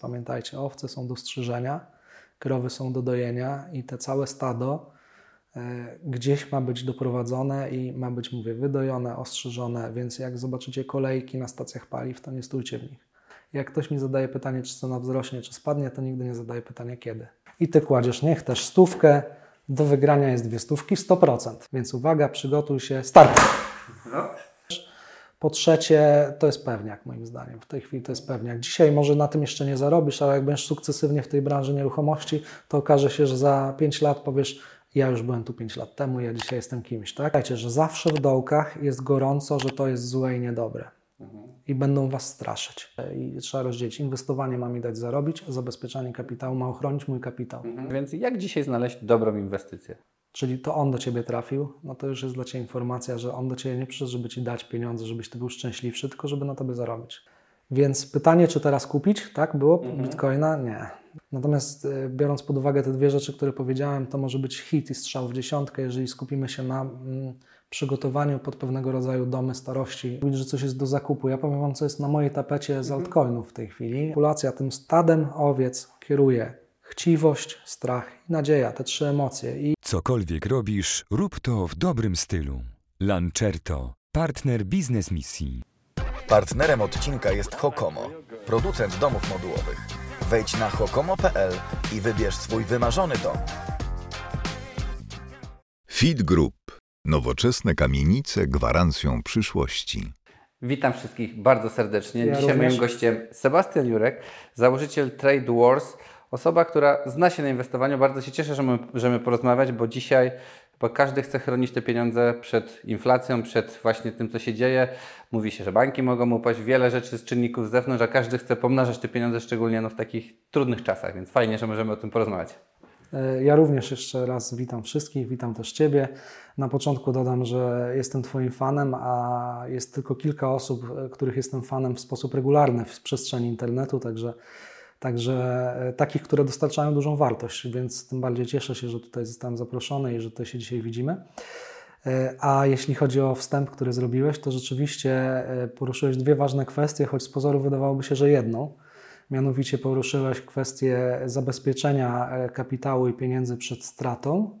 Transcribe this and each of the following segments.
Pamiętajcie, owce są do strzyżenia, krowy są do dojenia i te całe stado e, gdzieś ma być doprowadzone i ma być, mówię, wydojone, ostrzyżone, więc jak zobaczycie kolejki na stacjach paliw, to nie stójcie w nich. Jak ktoś mi zadaje pytanie, czy cena wzrośnie, czy spadnie, to nigdy nie zadaje pytania kiedy. I ty kładziesz, niech też stówkę, do wygrania jest dwie stówki, 100%. Więc uwaga, przygotuj się, start! Po trzecie, to jest pewniak moim zdaniem. W tej chwili to jest pewniak. Dzisiaj może na tym jeszcze nie zarobisz, ale jak będziesz sukcesywnie w tej branży nieruchomości, to okaże się, że za 5 lat powiesz, ja już byłem tu 5 lat temu, ja dzisiaj jestem kimś. Tak? Pamiętajcie, że zawsze w dołkach jest gorąco, że to jest złe i niedobre. I będą Was straszyć. I trzeba rozdzielić. Inwestowanie ma mi dać zarobić, zabezpieczanie kapitału ma ochronić mój kapitał. Więc jak dzisiaj znaleźć dobrą inwestycję? Czyli to on do ciebie trafił, no to już jest dla ciebie informacja, że on do ciebie nie przyszedł, żeby ci dać pieniądze, żebyś ty był szczęśliwszy, tylko żeby na tobie zarobić. Więc pytanie, czy teraz kupić, tak było mhm. bitcoina? Nie. Natomiast y, biorąc pod uwagę te dwie rzeczy, które powiedziałem, to może być hit i strzał w dziesiątkę, jeżeli skupimy się na mm, przygotowaniu pod pewnego rodzaju domy starości. Mówić, że coś jest do zakupu. Ja powiem Wam, co jest na mojej tapecie z mhm. altcoinów w tej chwili. Populacja tym stadem owiec kieruje chciwość, strach i nadzieja, te trzy emocje. I Cokolwiek robisz, rób to w dobrym stylu. Lancerto, partner biznes misji. Partnerem odcinka jest Hokomo, producent domów modułowych. Wejdź na hokomo.pl i wybierz swój wymarzony dom. Feed Group. Nowoczesne kamienice gwarancją przyszłości. Witam wszystkich bardzo serdecznie. Ja Dzisiaj również. moim gościem Sebastian Jurek, założyciel Trade Wars Osoba, która zna się na inwestowaniu, bardzo się cieszę, że możemy porozmawiać, bo dzisiaj bo każdy chce chronić te pieniądze przed inflacją, przed właśnie tym, co się dzieje. Mówi się, że banki mogą upaść, wiele rzeczy z czynników z zewnątrz, a każdy chce pomnażać te pieniądze, szczególnie no w takich trudnych czasach, więc fajnie, że możemy o tym porozmawiać. E, ja również jeszcze raz witam wszystkich, witam też Ciebie. Na początku dodam, że jestem Twoim fanem, a jest tylko kilka osób, e, których jestem fanem w sposób regularny w przestrzeni internetu, także Także e, takich, które dostarczają dużą wartość, więc tym bardziej cieszę się, że tutaj zostałem zaproszony i że tutaj się dzisiaj widzimy. E, a jeśli chodzi o wstęp, który zrobiłeś, to rzeczywiście e, poruszyłeś dwie ważne kwestie, choć z pozoru wydawałoby się, że jedną. Mianowicie poruszyłeś kwestię zabezpieczenia kapitału i pieniędzy przed stratą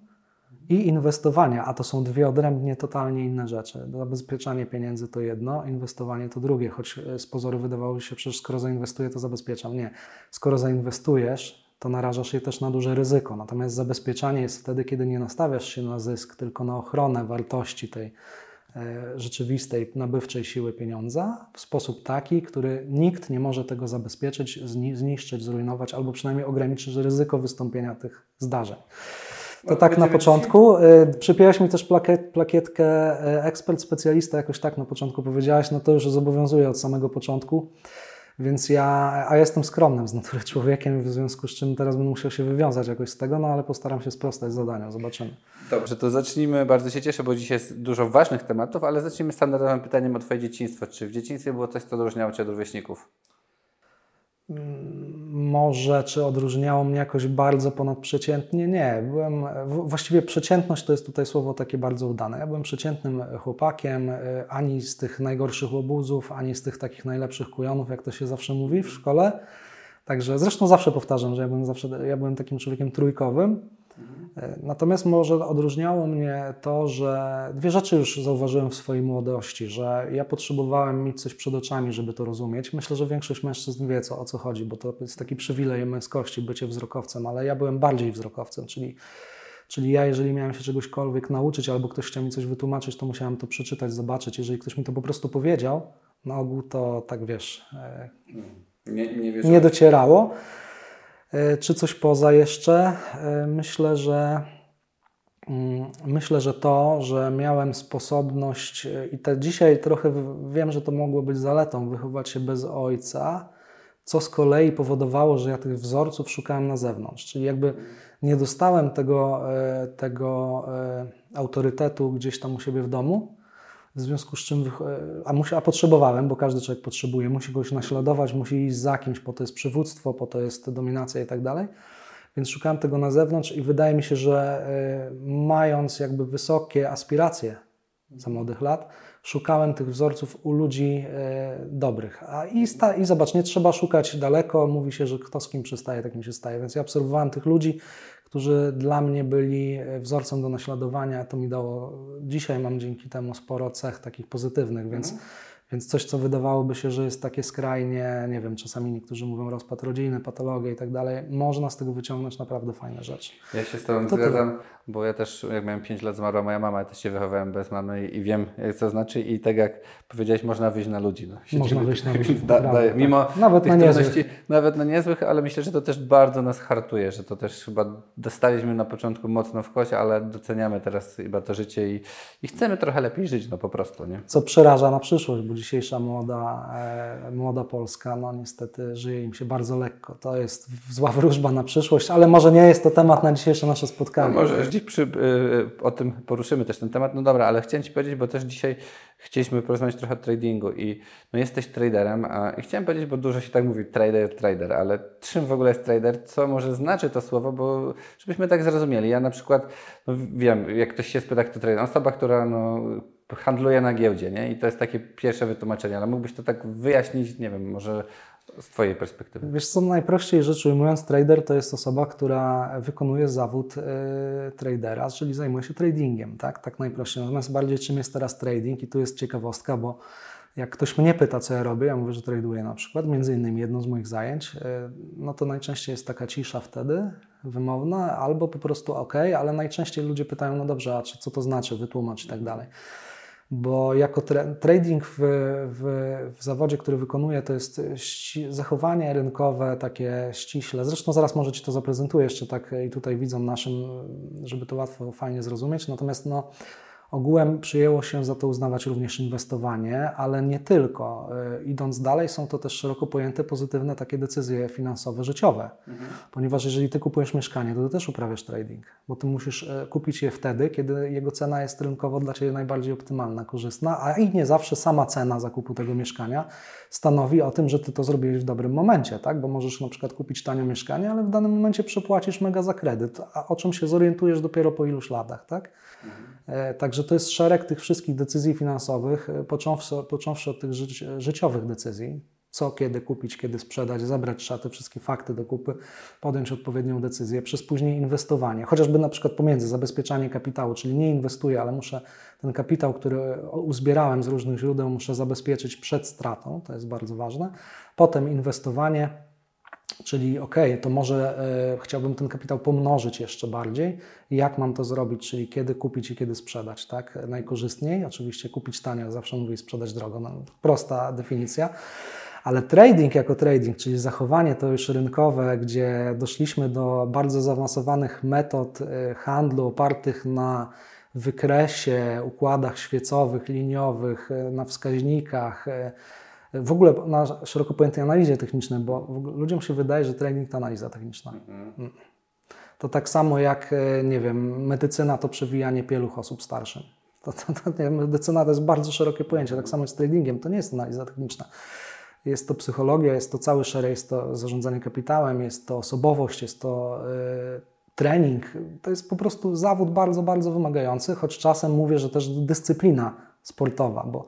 i inwestowania, a to są dwie odrębnie totalnie inne rzeczy. Zabezpieczanie pieniędzy to jedno, inwestowanie to drugie, choć e, z pozoru wydawało się, przecież skoro zainwestuję, to zabezpieczam. Nie. Skoro zainwestujesz, to narażasz się też na duże ryzyko. Natomiast zabezpieczanie jest wtedy, kiedy nie nastawiasz się na zysk, tylko na ochronę wartości tej e, rzeczywistej, nabywczej siły pieniądza w sposób taki, który nikt nie może tego zabezpieczyć, zniszczyć, zrujnować albo przynajmniej ograniczyć ryzyko wystąpienia tych zdarzeń. To tak na początku. Y, przypiąłeś mi też plakiet, plakietkę y, ekspert, specjalista, jakoś tak na początku powiedziałaś, no to już zobowiązuje od samego początku. Więc ja, a jestem skromnym z natury człowiekiem, w związku z czym teraz będę musiał się wywiązać jakoś z tego, no ale postaram się sprostać zadaniu, zobaczymy. Dobrze, to zacznijmy, bardzo się cieszę, bo dzisiaj jest dużo ważnych tematów, ale zacznijmy standardowym pytaniem o Twoje dzieciństwo. Czy w dzieciństwie było coś, co odróżniało Cię od rówieśników? Może, czy odróżniało mnie jakoś bardzo ponadprzeciętnie? Nie. Byłem, właściwie przeciętność to jest tutaj słowo takie bardzo udane. Ja byłem przeciętnym chłopakiem, y, ani z tych najgorszych łobuzów, ani z tych takich najlepszych kujonów, jak to się zawsze mówi w szkole. Także zresztą zawsze powtarzam, że ja byłem, zawsze, ja byłem takim człowiekiem trójkowym. E, natomiast może odróżniało mnie to, że dwie rzeczy już zauważyłem w swojej młodości, że ja potrzebowałem mieć coś przed oczami, żeby to rozumieć. Myślę, że większość mężczyzn wie, co, o co chodzi, bo to jest taki przywilej męskości, bycie wzrokowcem, ale ja byłem bardziej wzrokowcem, czyli, czyli ja, jeżeli miałem się czegośkolwiek nauczyć albo ktoś chciał mi coś wytłumaczyć, to musiałem to przeczytać, zobaczyć. Jeżeli ktoś mi to po prostu powiedział, na ogół to tak wiesz, e, nie, nie, nie docierało. E, czy coś poza jeszcze? E, myślę, że mm, myślę, że to, że miałem sposobność e, i te dzisiaj trochę wiem, że to mogło być zaletą wychować się bez ojca, co z kolei powodowało, że ja tych wzorców szukałem na zewnątrz. Czyli jakby nie dostałem tego, tego autorytetu gdzieś tam u siebie w domu, w związku z czym, a, musi, a potrzebowałem, bo każdy człowiek potrzebuje, musi kogoś naśladować, musi iść za kimś, po to jest przywództwo, po to jest dominacja i tak dalej. Więc szukałem tego na zewnątrz i wydaje mi się, że y, mając jakby wysokie aspiracje za młodych lat, szukałem tych wzorców u ludzi e, dobrych. A i, sta, I zobacz, nie trzeba szukać daleko. Mówi się, że kto z kim przystaje, takim się staje. Więc ja obserwowałem tych ludzi, którzy dla mnie byli e, wzorcem do naśladowania. To mi dało, dzisiaj mam dzięki temu sporo cech takich pozytywnych, więc mhm. Więc coś, co wydawałoby się, że jest takie skrajnie, nie wiem, czasami niektórzy mówią rozpad rodziny, patologia i tak dalej, można z tego wyciągnąć naprawdę fajne rzeczy. Ja się z Tobą to zgadzam, tyle. bo ja też, jak miałem 5 lat, zmarła moja mama, ja też się wychowałem bez mamy i wiem, co znaczy i tak jak powiedziałeś, można wyjść na ludzi. No. Można wyjść na ludzi. Da, da, mimo tak. nawet na niezłych. Nawet na niezłych, ale myślę, że to też bardzo nas hartuje, że to też chyba dostaliśmy na początku mocno w kosie, ale doceniamy teraz chyba to życie i, i chcemy trochę lepiej żyć, no po prostu. Nie? Co przeraża na przyszłość, bo dzisiejsza młoda, e, młoda Polska, no niestety żyje im się bardzo lekko. To jest zła wróżba na przyszłość, ale może nie jest to temat na dzisiejsze nasze spotkanie. No może dziś przy, y, o tym poruszymy też ten temat. No dobra, ale chciałem Ci powiedzieć, bo też dzisiaj chcieliśmy porozmawiać trochę o tradingu i no jesteś traderem i chciałem powiedzieć, bo dużo się tak mówi trader, trader, ale czym w ogóle jest trader? Co może znaczy to słowo, bo żebyśmy tak zrozumieli. Ja na przykład no wiem, jak ktoś się spyta, kto trader, osoba, która no, handluje na giełdzie, nie? I to jest takie pierwsze wytłumaczenie, ale mógłbyś to tak wyjaśnić, nie wiem, może z Twojej perspektywy? Wiesz co, najprościej rzecz ujmując, trader to jest osoba, która wykonuje zawód y, tradera, czyli zajmuje się tradingiem, tak? Tak najprościej. Natomiast bardziej czym jest teraz trading i tu jest ciekawostka, bo jak ktoś mnie pyta, co ja robię, ja mówię, że traduję na przykład, między innymi jedno z moich zajęć, y, no to najczęściej jest taka cisza wtedy, wymowna, albo po prostu ok, ale najczęściej ludzie pytają, no dobrze, a co to znaczy, wytłumacz i tak dalej bo jako tra trading w, w, w, zawodzie, który wykonuję, to jest zachowanie rynkowe takie ściśle. Zresztą zaraz może Ci to zaprezentuję jeszcze tak i tutaj widzom naszym, żeby to łatwo, fajnie zrozumieć. Natomiast no, Ogółem przyjęło się za to uznawać również inwestowanie, ale nie tylko. E, idąc dalej, są to też szeroko pojęte pozytywne takie decyzje finansowe, życiowe. Mhm. Ponieważ jeżeli ty kupujesz mieszkanie, to ty też uprawiasz trading, bo ty musisz e, kupić je wtedy, kiedy jego cena jest rynkowo dla ciebie najbardziej optymalna, korzystna, a i nie zawsze sama cena zakupu tego mieszkania stanowi o tym, że ty to zrobiłeś w dobrym momencie, tak? Bo możesz na przykład kupić tanio mieszkanie, ale w danym momencie przepłacisz mega za kredyt, a o czym się zorientujesz dopiero po iluś latach, tak? Mhm. E, także to jest szereg tych wszystkich decyzji finansowych, e, począwszy, począwszy od tych życi życiowych decyzji, co, kiedy kupić, kiedy sprzedać, zabrać trzeba te wszystkie fakty do kupy, podjąć odpowiednią decyzję, przez później inwestowanie, chociażby na przykład pomiędzy zabezpieczanie kapitału, czyli nie inwestuję, ale muszę ten kapitał, który uzbierałem z różnych źródeł, muszę zabezpieczyć przed stratą, to jest bardzo ważne. Potem inwestowanie, Czyli ok, to może e, chciałbym ten kapitał pomnożyć jeszcze bardziej. Jak mam to zrobić? Czyli kiedy kupić i kiedy sprzedać, tak? Najkorzystniej, oczywiście kupić tanio, zawsze mówię sprzedać drogo, no, prosta definicja. Ale trading jako trading, czyli zachowanie to już rynkowe, gdzie doszliśmy do bardzo zaawansowanych metod e, handlu opartych na wykresie, układach świecowych, liniowych, e, na wskaźnikach, e, w ogóle na szeroko pojętej analizie technicznej, bo ludziom się wydaje, że trening to analiza techniczna. Mhm. Mm. To tak samo jak, e, nie wiem, medycyna to przewijanie pieluch osób starszym. To, to, to, medycyna to jest bardzo szerokie pojęcie, tak samo z tradingiem, to nie jest analiza techniczna. Jest to psychologia, jest to cały szereg, jest to zarządzanie kapitałem, jest to osobowość, jest to trening. To jest po prostu zawód bardzo, bardzo wymagający, choć czasem mówię, że też dyscyplina sportowa, bo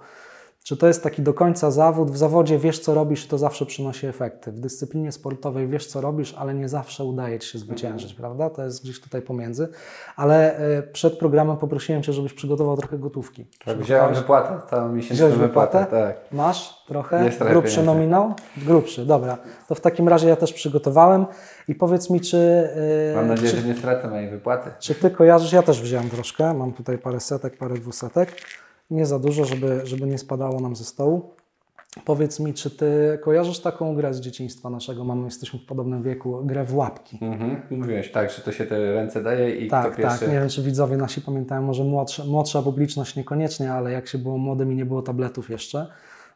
czy to jest taki do końca zawód? W zawodzie wiesz, co robisz i to zawsze przynosi efekty. W dyscyplinie sportowej wiesz, co robisz, ale nie zawsze udaje ci się zwyciężyć, mhm. prawda? To jest gdzieś tutaj pomiędzy. Ale e, przed programem poprosiłem Cię, żebyś przygotował trochę gotówki. Tak, wziąłem wypłatę, całą miesięczną wypłatę. wypłatę. Tak. Masz trochę? Jest trochę Grubszy pieniędzy. nominał? Grubszy, dobra. To w takim razie ja też przygotowałem i powiedz mi, czy... Yy, Mam nadzieję, czy, że nie stracę mojej wypłaty. Czy Ty kojarzysz? Ja też wziąłem troszkę. Mam tutaj parę setek, parę dwusetek nie za dużo, żeby, żeby nie spadało nam ze stołu. Powiedz mi, czy ty kojarzysz taką grę z dzieciństwa naszego? Mamy, jesteśmy w podobnym wieku, grę w łapki. Mhm. Mówiłeś, tak, że to się te ręce daje i tak, kto pierwszy... Tak, nie wiem, czy widzowie nasi pamiętają, może młodsza, młodsza publiczność niekoniecznie, ale jak się było młodym i nie było tabletów jeszcze,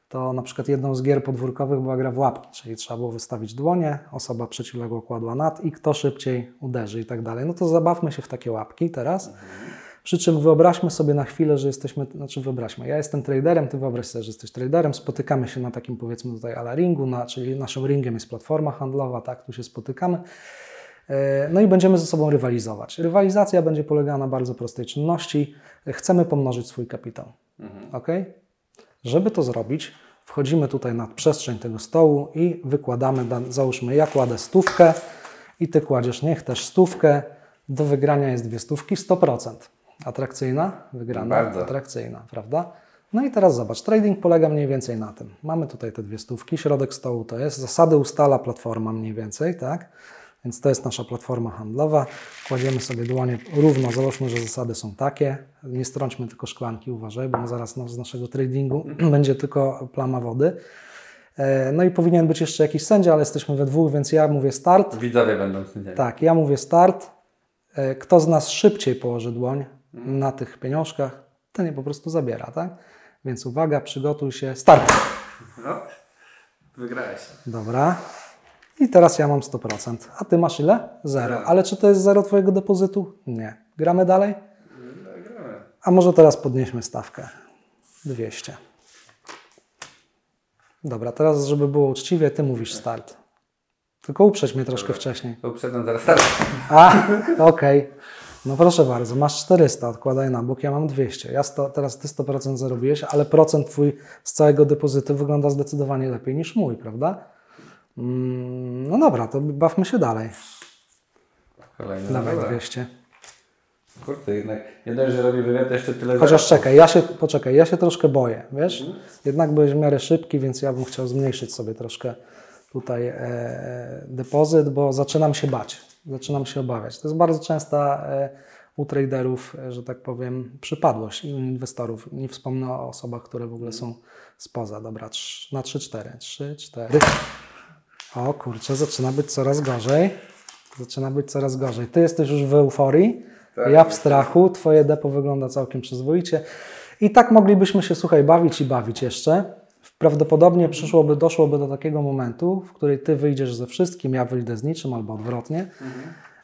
to na przykład jedną z gier podwórkowych była gra w łapki, czyli trzeba było wystawić dłonie, osoba przeciwległa kładła nad i kto szybciej uderzy i tak dalej. No to zabawmy się w takie łapki teraz. Mhm. Przy czym wyobraźmy sobie na chwilę, że jesteśmy, znaczy wyobraźmy, ja jestem traderem, ty wyobraź sobie, że jesteś traderem, spotykamy się na takim powiedzmy tutaj ala ringu, na, czyli naszym ringiem jest platforma handlowa, tak, tu się spotykamy. E, no i będziemy ze sobą rywalizować. Rywalizacja będzie polegała na bardzo prostej czynności. Chcemy pomnożyć swój kapitał. Mhm. ok? Żeby to zrobić, wchodzimy tutaj na przestrzeń tego stołu i wykładamy, załóżmy ja kładę stówkę i Ty kładziesz niech też stówkę. Do wygrania jest dwie stówki, 100%. Atrakcyjna? Wygrana? Bardzo. Atrakcyjna, prawda? No i teraz zobacz, trading polega mniej więcej na tym. Mamy tutaj te dwie stówki, środek stołu to jest, zasady ustala platforma mniej więcej, tak? Więc to jest nasza platforma handlowa. Kładziemy sobie dłonie równo, załóżmy, że zasady są takie. Nie strąćmy tylko szklanki, uważaj, bo zaraz z naszego tradingu będzie tylko plama wody. E, no i powinien być jeszcze jakiś sędzia, ale jesteśmy we dwóch, więc ja mówię start. Widzowie będą sędziami. Tak, ja mówię start. E, kto z nas szybciej położy dłoń na tych pieniążkach, ten je po prostu zabiera, tak? Więc uwaga, przygotuj się, start. No, wygrałeś. Dobra. I teraz ja mam 100%. A ty masz ile? Zero. Ale czy to jest zero twojego depozytu? Nie. Gramy dalej? gramy. A może teraz podnieśmy stawkę. 200. Dobra, teraz żeby było uczciwie, ty mówisz start. Tylko uprzeć mnie troszkę wcześniej. Uprzedzam zaraz start. A, okej. Okay. No proszę bardzo, masz 400, odkładaj na bok, ja mam 200. Ja 100, teraz ty 100% zarobiłeś, ale procent twój z całego depozytu wygląda zdecydowanie lepiej niż mój, prawda? Mm, no dobra, to bawmy się dalej. Kolejny Dawaj dobra. 200. Kurde, jednak nie dość, że robię wywiad, to jeszcze tyle Chociaż zarobię. czekaj, ja się, poczekaj, ja się troszkę boję, wiesz? Jednak byłeś w miarę szybki, więc ja bym chciał zmniejszyć sobie troszkę tutaj e, depozyt, bo zaczynam się bać, zaczynam się obawiać. To jest bardzo częsta e, u traderów, e, że tak powiem, przypadłość i u inwestorów. Nie wspomnę o osobach, które w ogóle są spoza. Dobra, trz, na 3-4, 3-4. O kurczę, zaczyna być coraz gorzej. Zaczyna być coraz gorzej. Ty jesteś już w euforii, Tak, ja w strachu, twoje depo wygląda całkiem przyzwoicie. I tak moglibyśmy się, słuchaj, bawić i bawić jeszcze. Prawdopodobnie przyszłoby, doszłoby do takiego momentu, w którym ty wyjdziesz ze wszystkim, ja wyjdę z niczym albo odwrotnie.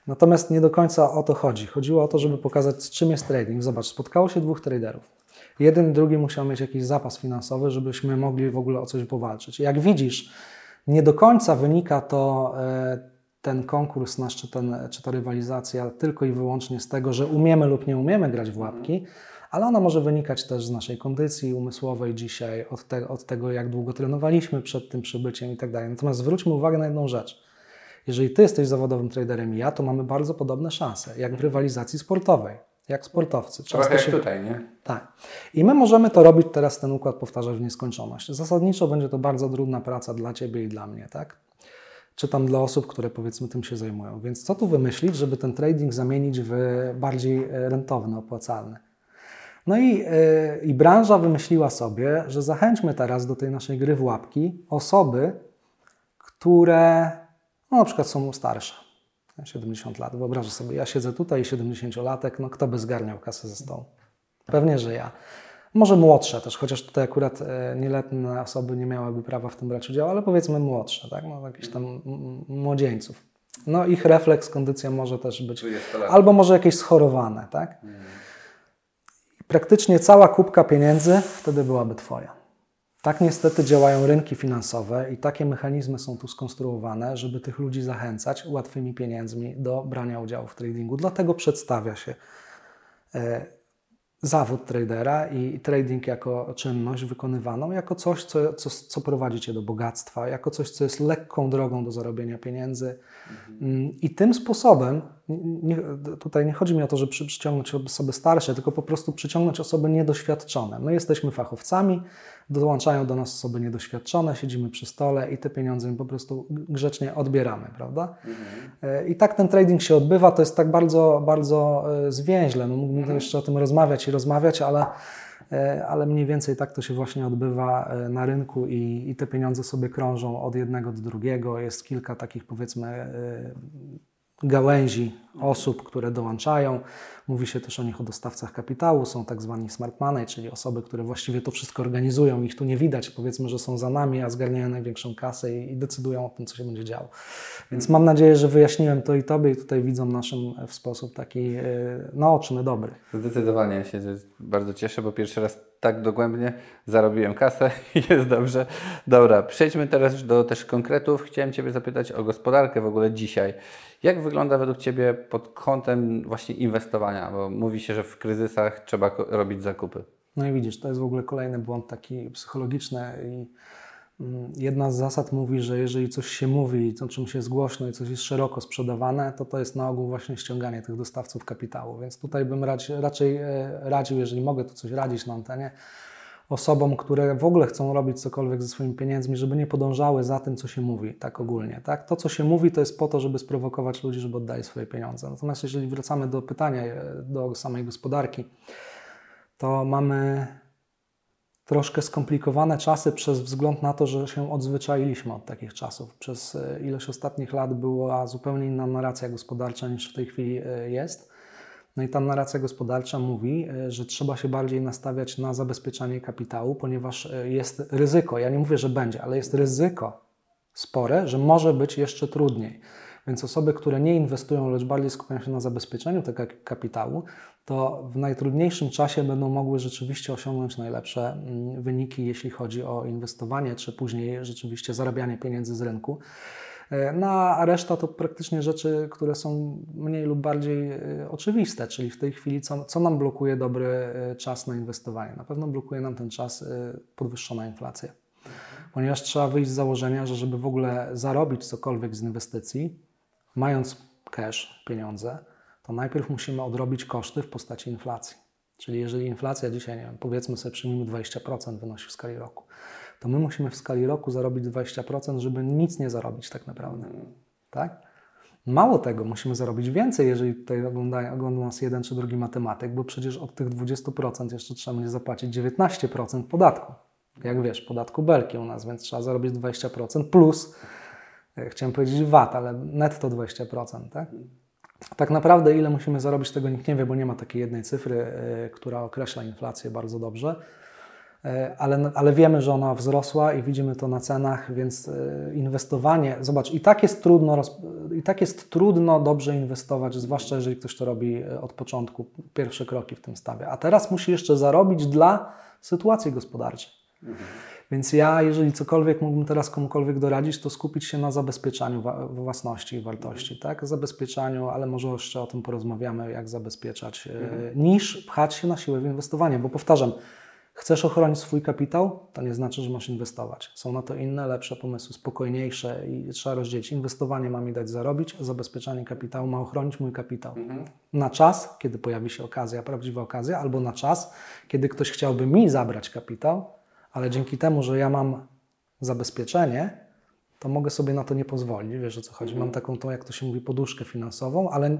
Natomiast nie do końca o to chodzi. Chodziło o to, żeby pokazać, czym jest trading. Zobacz, spotkało się dwóch traderów. Jeden i drugi musiał mieć jakiś zapas finansowy, żebyśmy mogli w ogóle o coś powalczyć. Jak widzisz, nie do końca wynika to e, ten konkurs nasz, czy, ten, czy ta rywalizacja tylko i wyłącznie z tego, że umiemy lub nie umiemy grać w łapki, ale ona może wynikać też z naszej kondycji umysłowej dzisiaj, od, te, od tego, jak długo trenowaliśmy przed tym przybyciem i tak dalej. Natomiast zwróćmy uwagę na jedną rzecz. Jeżeli ty jesteś zawodowym traderem i ja, to mamy bardzo podobne szanse, jak w rywalizacji sportowej, jak sportowcy. Trochę jak się- tutaj, nie? tak. I my możemy to robić teraz, ten układ powtarzać w nieskończoność. Zasadniczo będzie to bardzo trudna praca dla Ciebie i dla mnie, tak? Czy tam dla osób, które powiedzmy tym się zajmują. Więc co tu wymyślić, żeby ten trading zamienić w bardziej e, rentowny, opłacalny? No i, yy, i branża wymyśliła sobie, że zachęćmy teraz do tej naszej gry w łapki osoby, które no, na przykład są starsze. 70 lat. Wyobrażę sobie, ja siedzę tutaj, 70-latek, no kto by zgarniał kasę ze stołu? Pewnie, że ja. Może młodsze też, chociaż tutaj akurat e, nieletnie osoby nie miałyby prawa w tym brać udziału, ale powiedzmy młodsze, tak? No, jakichś tam młodzieńców. No ich refleks, kondycja może też być, 20 lat. albo może jakieś schorowane, tak? I praktycznie cała kubka pieniędzy wtedy byłaby Twoja. Tak niestety działają rynki finansowe i takie mechanizmy są tu skonstruowane, żeby tych ludzi zachęcać łatwymi pieniędzmi do brania udziału w tradingu. Dlatego przedstawia się e, zawód tradera i trading jako czynność wykonywaną, jako coś, co, co, co prowadzi Cię do bogactwa, jako coś, co jest lekką drogą do zarobienia pieniędzy. Mm, I tym sposobem, nie, tutaj nie chodzi mi o to, żeby przy, przyciągnąć osoby starsze, tylko po prostu przyciągnąć osoby niedoświadczone. My jesteśmy fachowcami, dołączają do nas osoby niedoświadczone, siedzimy przy stole i te pieniądze im po prostu grzecznie odbieramy, prawda? E, I tak ten trading się odbywa, to jest tak bardzo, bardzo e, zwięźle. No, mógłbym jeszcze o tym rozmawiać i rozmawiać, ale, e, ale mniej więcej tak to się właśnie odbywa na rynku i, i te pieniądze sobie krążą od jednego do drugiego. Jest kilka takich powiedzmy gałęzi osób, które dołączają. Mówi się też o nich o dostawcach kapitału, są tak zwani smart money, czyli osoby, które właściwie to wszystko organizują, ich tu nie widać, powiedzmy, że są za nami, a zgarniają największą kasę i, i decydują o tym, co się będzie działo. Więc mam nadzieję, że wyjaśniłem to i Tobie i tutaj widzą naszym w sposób taki e, naoczny, dobry. Zdecydowanie się bardzo cieszę, bo pierwszy raz tak dogłębnie zarobiłem kasę i jest dobrze. Dobra, przejdźmy teraz do też konkretów. Chciałem Ciebie zapytać o gospodarkę w ogóle dzisiaj. Jak wygląda według Ciebie pod kątem właśnie inwestowania? Bo mówi się, że w kryzysach trzeba robić zakupy. No i widzisz, to jest w ogóle kolejny błąd taki psychologiczny i mm, jedna z zasad mówi, że jeżeli coś się mówi, o czymś jest głośno i coś jest szeroko sprzedawane, to to jest na ogół właśnie ściąganie tych dostawców kapitału. Więc tutaj bym raczej, raczej radził, jeżeli mogę tu coś radzić na antenie, osobom, które w ogóle chcą robić cokolwiek ze swoimi pieniędzmi, żeby nie podążały za tym, co się mówi, tak ogólnie. Tak? To, co się mówi, to jest po to, żeby sprowokować ludzi, żeby oddali swoje pieniądze. Natomiast jeżeli wracamy do pytania, e, do samej gospodarki, to mamy troszkę skomplikowane czasy przez wzgląd na to, że się odzwyczailiśmy od takich czasów. Przez e, ilość ostatnich lat była zupełnie inna narracja gospodarcza niż w tej chwili e, jest. No i ta narracja gospodarcza mówi, e, że trzeba się bardziej nastawiać na zabezpieczanie kapitału, ponieważ e, jest ryzyko, ja nie mówię, że będzie, ale jest ryzyko spore, że może być jeszcze trudniej. Więc osoby, które nie inwestują, lecz bardziej skupiają się na zabezpieczeniu tego kapitału, to w najtrudniejszym czasie będą mogły rzeczywiście osiągnąć najlepsze mm, wyniki, jeśli chodzi o inwestowanie, czy później rzeczywiście zarabianie pieniędzy z rynku. E, no a reszta to praktycznie rzeczy, które są mniej lub bardziej e, oczywiste, czyli w tej chwili co, co nam blokuje dobry e, czas na inwestowanie? Na pewno blokuje nam ten czas podwyższona inflacja. Ponieważ trzeba wyjść z założenia, że żeby w ogóle zarobić cokolwiek z inwestycji, mając cash, pieniądze, to najpierw musimy odrobić koszty w postaci inflacji. Czyli jeżeli inflacja dzisiaj, nie wiem, powiedzmy sobie przyjmijmy 20% wynosi w skali roku, to my musimy w skali roku zarobić 20%, żeby nic nie zarobić tak naprawdę. Tak? Mało tego, musimy zarobić więcej, jeżeli tutaj ogląda, ogląda nas jeden czy drugi matematyk, bo przecież od tych 20% jeszcze trzeba będzie zapłacić 19% podatku. Jak wiesz, podatku belki u nas, więc trzeba zarobić 20% plus, e, chciałem powiedzieć VAT, ale netto 20%. Tak? Tak naprawdę ile musimy zarobić, tego nikt nie wie, bo nie ma takiej jednej cyfry, yy, która określa inflację bardzo dobrze. E, ale, ale wiemy, że ona wzrosła i widzimy to na cenach, więc e, inwestowanie, zobacz, i tak jest trudno, i tak jest trudno dobrze inwestować, zwłaszcza jeżeli ktoś to robi e, od początku, pierwsze kroki w tym stawia. A teraz musi jeszcze zarobić dla sytuacji gospodarczej. Mhm. Więc ja, jeżeli cokolwiek mógłbym teraz komukolwiek doradzić, to skupić się na zabezpieczaniu własności i wartości, mhm. tak? Zabezpieczaniu, ale może jeszcze o tym porozmawiamy, jak zabezpieczać, mhm. niż pchać się na siłę w inwestowanie, bo powtarzam, Chcesz ochronić swój kapitał? To nie znaczy, że masz inwestować. Są na to inne, lepsze pomysły, spokojniejsze i trzeba rozdzielić. Inwestowanie ma mi dać zarobić, zabezpieczanie kapitału ma ochronić mój kapitał. Mhm. Na czas, kiedy pojawi się okazja, prawdziwa okazja, albo na czas, kiedy ktoś chciałby mi zabrać kapitał, ale dzięki temu, że ja mam zabezpieczenie, to mogę sobie na to nie pozwolić. Wiesz o co chodzi? Mhm. Mam taką, tą, jak to się mówi, poduszkę finansową, ale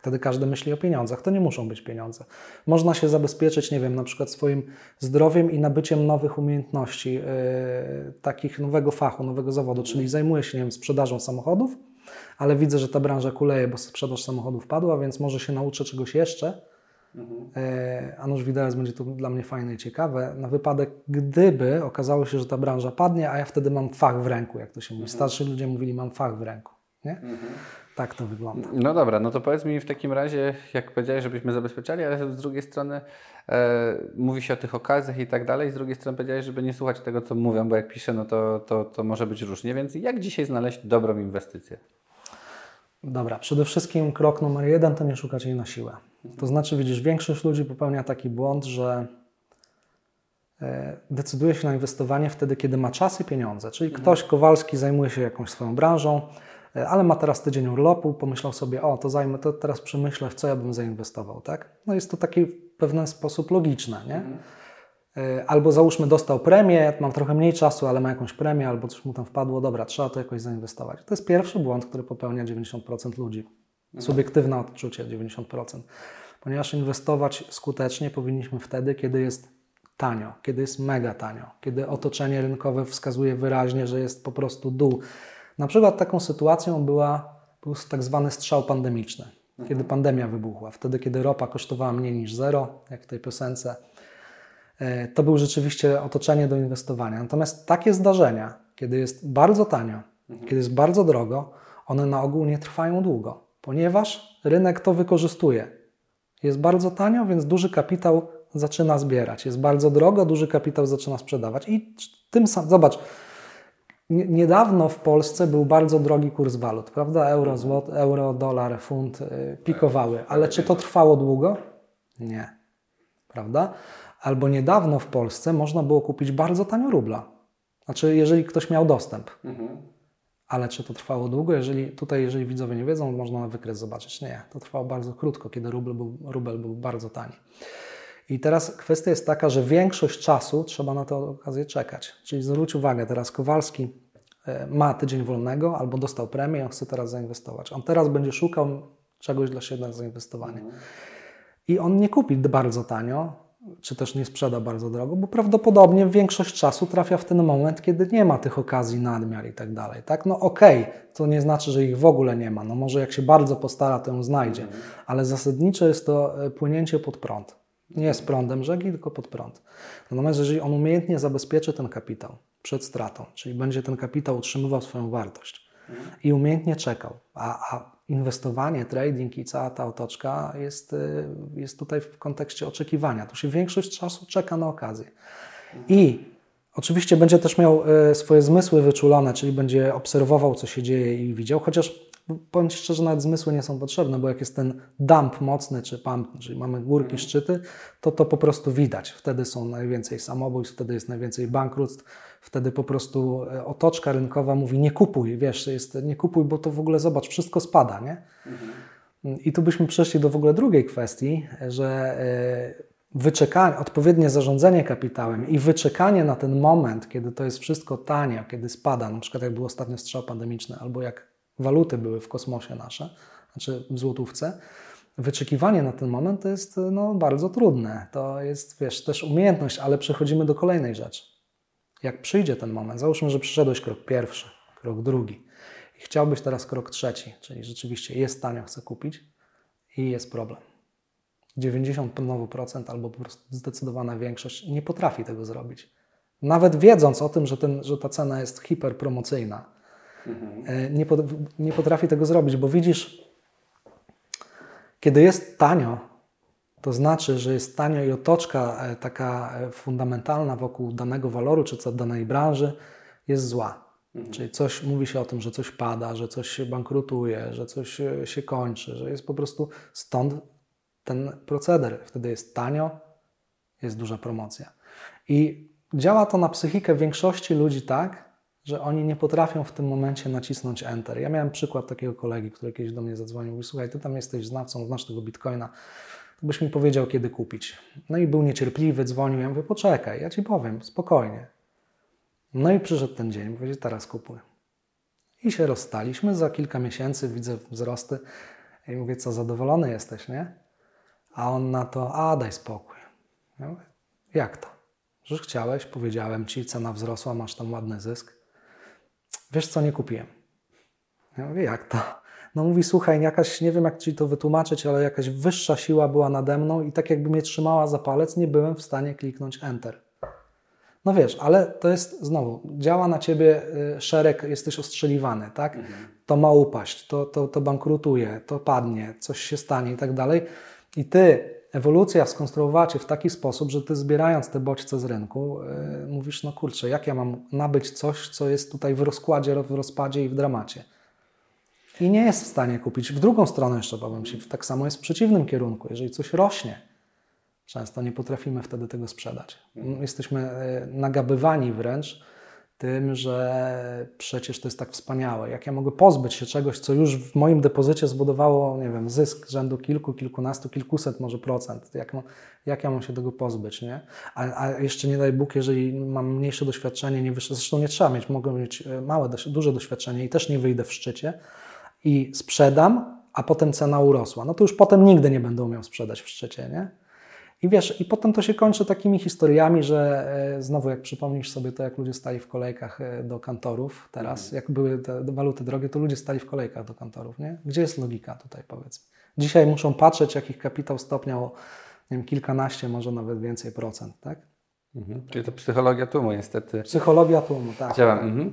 Wtedy każdy myśli o pieniądzach. To nie muszą być pieniądze. Można się zabezpieczyć, nie wiem, na przykład swoim zdrowiem i nabyciem nowych umiejętności, yy, takich nowego fachu, nowego zawodu, czyli zajmuję się, nie wiem, sprzedażą samochodów, ale widzę, że ta branża kuleje, bo sprzedaż samochodów padła, więc może się nauczę czegoś jeszcze. Mhm. Yy, a nuż wideo będzie to dla mnie fajne i ciekawe, na wypadek, gdyby okazało się, że ta branża padnie, a ja wtedy mam fach w ręku, jak to się mówi. Mhm. Starsi ludzie mówili, mam fach w ręku. Nie? Mhm. Tak to wygląda. No dobra, no to powiedz mi w takim razie, jak powiedziałeś, żebyśmy zabezpieczali, ale z drugiej strony e, mówi się o tych okazjach i tak dalej, z drugiej strony powiedziałeś, żeby nie słuchać tego, co mówią, bo jak piszę, no to, to, to może być różnie, więc jak dzisiaj znaleźć dobrą inwestycję? Dobra, przede wszystkim krok numer jeden to nie szukać jej na siłę. To znaczy, widzisz, większość ludzi popełnia taki błąd, że e, decyduje się na inwestowanie wtedy, kiedy ma czas i pieniądze. Czyli mhm. ktoś, Kowalski, zajmuje się jakąś swoją branżą, ale ma teraz tydzień urlopu, pomyślał sobie, o, to zajmę, to teraz przemyślę, w co ja bym zainwestował, tak? No jest to taki w pewien sposób logiczne, nie? Mhm. E, albo załóżmy dostał premię, mam trochę mniej czasu, ale ma jakąś premię, albo coś mu tam wpadło, dobra, trzeba to jakoś zainwestować. To jest pierwszy błąd, który popełnia 90% ludzi. Mhm. Subiektywne odczucie 90%. Ponieważ inwestować skutecznie powinniśmy wtedy, kiedy jest tanio, kiedy jest mega tanio, kiedy otoczenie rynkowe wskazuje wyraźnie, że jest po prostu dół. Na przykład taką sytuacją była, był tak zwany strzał pandemiczny, mhm. kiedy pandemia wybuchła. Wtedy, kiedy ropa kosztowała mniej niż zero, jak w tej piosence, e, to było rzeczywiście otoczenie do inwestowania. Natomiast takie zdarzenia, kiedy jest bardzo tanio, mhm. kiedy jest bardzo drogo, one na ogół nie trwają długo, ponieważ rynek to wykorzystuje. Jest bardzo tanio, więc duży kapitał zaczyna zbierać. Jest bardzo drogo, duży kapitał zaczyna sprzedawać. I tym samym, zobacz, Niedawno w Polsce był bardzo drogi kurs walut, prawda? Euro, złot, euro, dolar, funt y, pikowały, ale czy to trwało długo? Nie, prawda? Albo niedawno w Polsce można było kupić bardzo tanio rubla. Znaczy, jeżeli ktoś miał dostęp. Mhm. Ale czy to trwało długo? Jeżeli tutaj, jeżeli widzowie nie wiedzą, można na wykres zobaczyć. Nie, to trwało bardzo krótko, kiedy rubel był, rubel był bardzo tani. I teraz kwestia jest taka, że większość czasu trzeba na tę okazję czekać. Czyli zwróć uwagę, teraz Kowalski e, ma tydzień wolnego albo dostał premię, on chce teraz zainwestować. On teraz będzie szukał czegoś dla siebie na zainwestowanie. I on nie kupi bardzo tanio, czy też nie sprzeda bardzo drogo, bo prawdopodobnie większość czasu trafia w ten moment, kiedy nie ma tych okazji nadmiar i tak dalej. Tak? No okej, okay, to nie znaczy, że ich w ogóle nie ma. No może jak się bardzo postara, to ją znajdzie, ale zasadniczo jest to e, płynięcie pod prąd. Nie z prądem rzeki, tylko pod prąd. Natomiast jeżeli on umiejętnie zabezpieczy ten kapitał przed stratą, czyli będzie ten kapitał utrzymywał swoją wartość i umiejętnie czekał, a, a inwestowanie, trading i cała ta otoczka jest, y, jest tutaj w kontekście oczekiwania. Tu się większość czasu czeka na okazję. I oczywiście będzie też miał y, swoje zmysły wyczulone, czyli będzie obserwował, co się dzieje i widział, chociaż powiem szczerze, nawet zmysły nie są potrzebne, bo jak jest ten dump mocny, czy pump, czyli mamy górki, szczyty, to to po prostu widać. Wtedy są najwięcej samobójstw, wtedy jest najwięcej bankructw, wtedy po prostu e, otoczka rynkowa mówi nie kupuj, wiesz, jest nie kupuj, bo to w ogóle zobacz, wszystko spada, nie? Mhm. I tu byśmy przeszli do w ogóle drugiej kwestii, że e, wyczekanie, odpowiednie zarządzanie kapitałem i wyczekanie na ten moment, kiedy to jest wszystko tanie, kiedy spada, na przykład jak był ostatnio strzał pandemiczny, albo jak waluty były w kosmosie nasze, znaczy w złotówce, wyczekiwanie na ten moment jest no, bardzo trudne. To jest, wiesz, też umiejętność, ale przechodzimy do kolejnej rzeczy. Jak przyjdzie ten moment, załóżmy, że przyszedłeś krok pierwszy, krok drugi i chciałbyś teraz krok trzeci, czyli rzeczywiście jest tanio, chcę kupić i jest problem. 90% albo po prostu zdecydowana większość nie potrafi tego zrobić. Nawet wiedząc o tym, że, ten, że ta cena jest hiperpromocyjna, mhm. nie, nie potrafi tego zrobić, bo widzisz, kiedy jest tanio, to znaczy, że jest tanio i otoczka e, taka e, fundamentalna wokół danego waloru czy danej branży jest zła. Mhm. Czyli coś mówi się o tym, że coś pada, że coś się bankrutuje, że coś się kończy, że jest po prostu stąd ten proceder. Wtedy jest tanio, jest duża promocja. I działa to na psychikę większości ludzi tak, że oni nie potrafią w tym momencie nacisnąć Enter. Ja miałem przykład takiego kolegi, który kiedyś do mnie zadzwonił i słuchaj, ty tam jesteś znawcą, znasz tego Bitcoina, to byś mi powiedział, kiedy kupić. No i był niecierpliwy, dzwonił, ja mówię, poczekaj, ja ci powiem, spokojnie. No i przyszedł ten dzień, mówię, teraz kupuj. I się rozstaliśmy, za kilka miesięcy widzę wzrosty i mówię, co, zadowolony jesteś, nie? A on na to, a daj spokój. Ja mówię, jak to? Że chciałeś, powiedziałem ci, cena wzrosła, masz tam ładny zysk. Wiesz co, nie kupiłem. Ja mówię, jak to? No mówi, słuchaj, jakaś, nie wiem jak Ci to wytłumaczyć, ale jakaś wyższa siła była nade mną i tak jakby mnie trzymała za palec, nie byłem w stanie kliknąć Enter. No wiesz, ale to jest znowu, działa na Ciebie y, szereg, jesteś ostrzeliwany, tak? Mhm. To ma upaść, to, to, to bankrutuje, to padnie, coś się stanie i tak dalej. I Ty ewolucja skonstruowała Cię w taki sposób, że Ty zbierając te bodźce z rynku, yy, mówisz, no kurczę, jak ja mam nabyć coś, co jest tutaj w rozkładzie, w rozpadzie i w dramacie. I nie jest w stanie kupić. W drugą stronę jeszcze powiem Ci, tak samo jest w przeciwnym kierunku. Jeżeli coś rośnie, często nie potrafimy wtedy tego sprzedać. Jesteśmy y, nagabywani wręcz tym, że przecież to jest tak wspaniałe. Jak ja mogę pozbyć się czegoś, co już w moim depozycie zbudowało, nie wiem, zysk rzędu kilku, kilkunastu, kilkuset może procent. Jak, jak ja mam się tego pozbyć, nie? A, a, jeszcze nie daj Bóg, jeżeli mam mniejsze doświadczenie, nie wyższe, zresztą nie trzeba mieć, mogę mieć e, małe, duże doświadczenie i też nie wyjdę w szczycie i sprzedam, a potem cena urosła. No to już potem nigdy nie będę umiał sprzedać w szczycie, nie? I wiesz, i potem to się kończy takimi historiami, że e, znowu jak przypomnisz sobie to, jak ludzie stali w kolejkach e, do kantorów teraz, mhm. jak były te waluty drogie, to ludzie stali w kolejkach do kantorów, nie? Gdzie jest logika tutaj, powiedz? Dzisiaj muszą patrzeć, jak ich kapitał stopniał, nie wiem, kilkanaście, może nawet więcej procent, tak? Mhm. Czyli to psychologia tłumu niestety. Psychologia tłumu, tak. Działa. Mhm.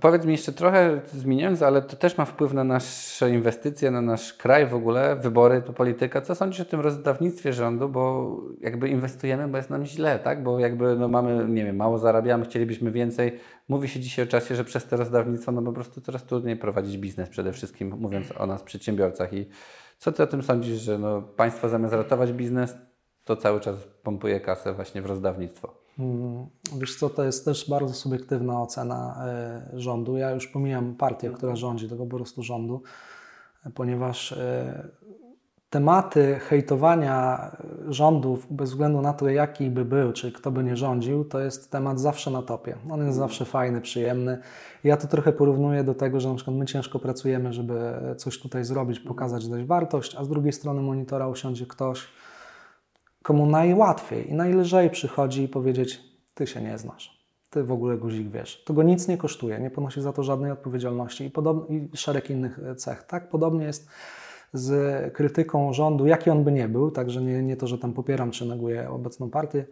Powiedz mi jeszcze trochę zmieniając, ale to też ma wpływ na nasze inwestycje, na nasz kraj w ogóle, wybory, to polityka. Co sądzisz o tym rozdawnictwie rządu, bo jakby inwestujemy, bo jest nam źle, tak? Bo jakby no mamy, nie wiem, mało zarabiamy, chcielibyśmy więcej. Mówi się dzisiaj o czasie, że przez to rozdawnictwo no po prostu coraz trudniej prowadzić biznes przede wszystkim, mówiąc o nas przedsiębiorcach. I co Ty o tym sądzisz, że no państwo zamiast ratować biznes, to cały czas pompuje kasę właśnie w rozdawnictwo. Mm, wiesz co, to jest też bardzo subiektywna ocena y, rządu. Ja już pomijam partię, która rządzi, tego po prostu rządu, ponieważ y, tematy hejtowania rządów, bez względu na to, jaki by był, czy kto by nie rządził, to jest temat zawsze na topie. On jest zawsze fajny, przyjemny. Ja to trochę porównuję do tego, że na przykład my ciężko pracujemy, żeby coś tutaj zrobić, pokazać dać wartość, a z drugiej strony monitora usiądzie ktoś, komu najłatwiej i najlżej przychodzi powiedzieć: Ty się nie znasz. Ty w ogóle guzik wiesz. To go nic nie kosztuje, nie ponosi za to żadnej odpowiedzialności i, podob- i szereg innych cech. Tak podobnie jest z krytyką rządu, jaki on by nie był, także nie, nie to, że tam popieram czy neguję obecną partię.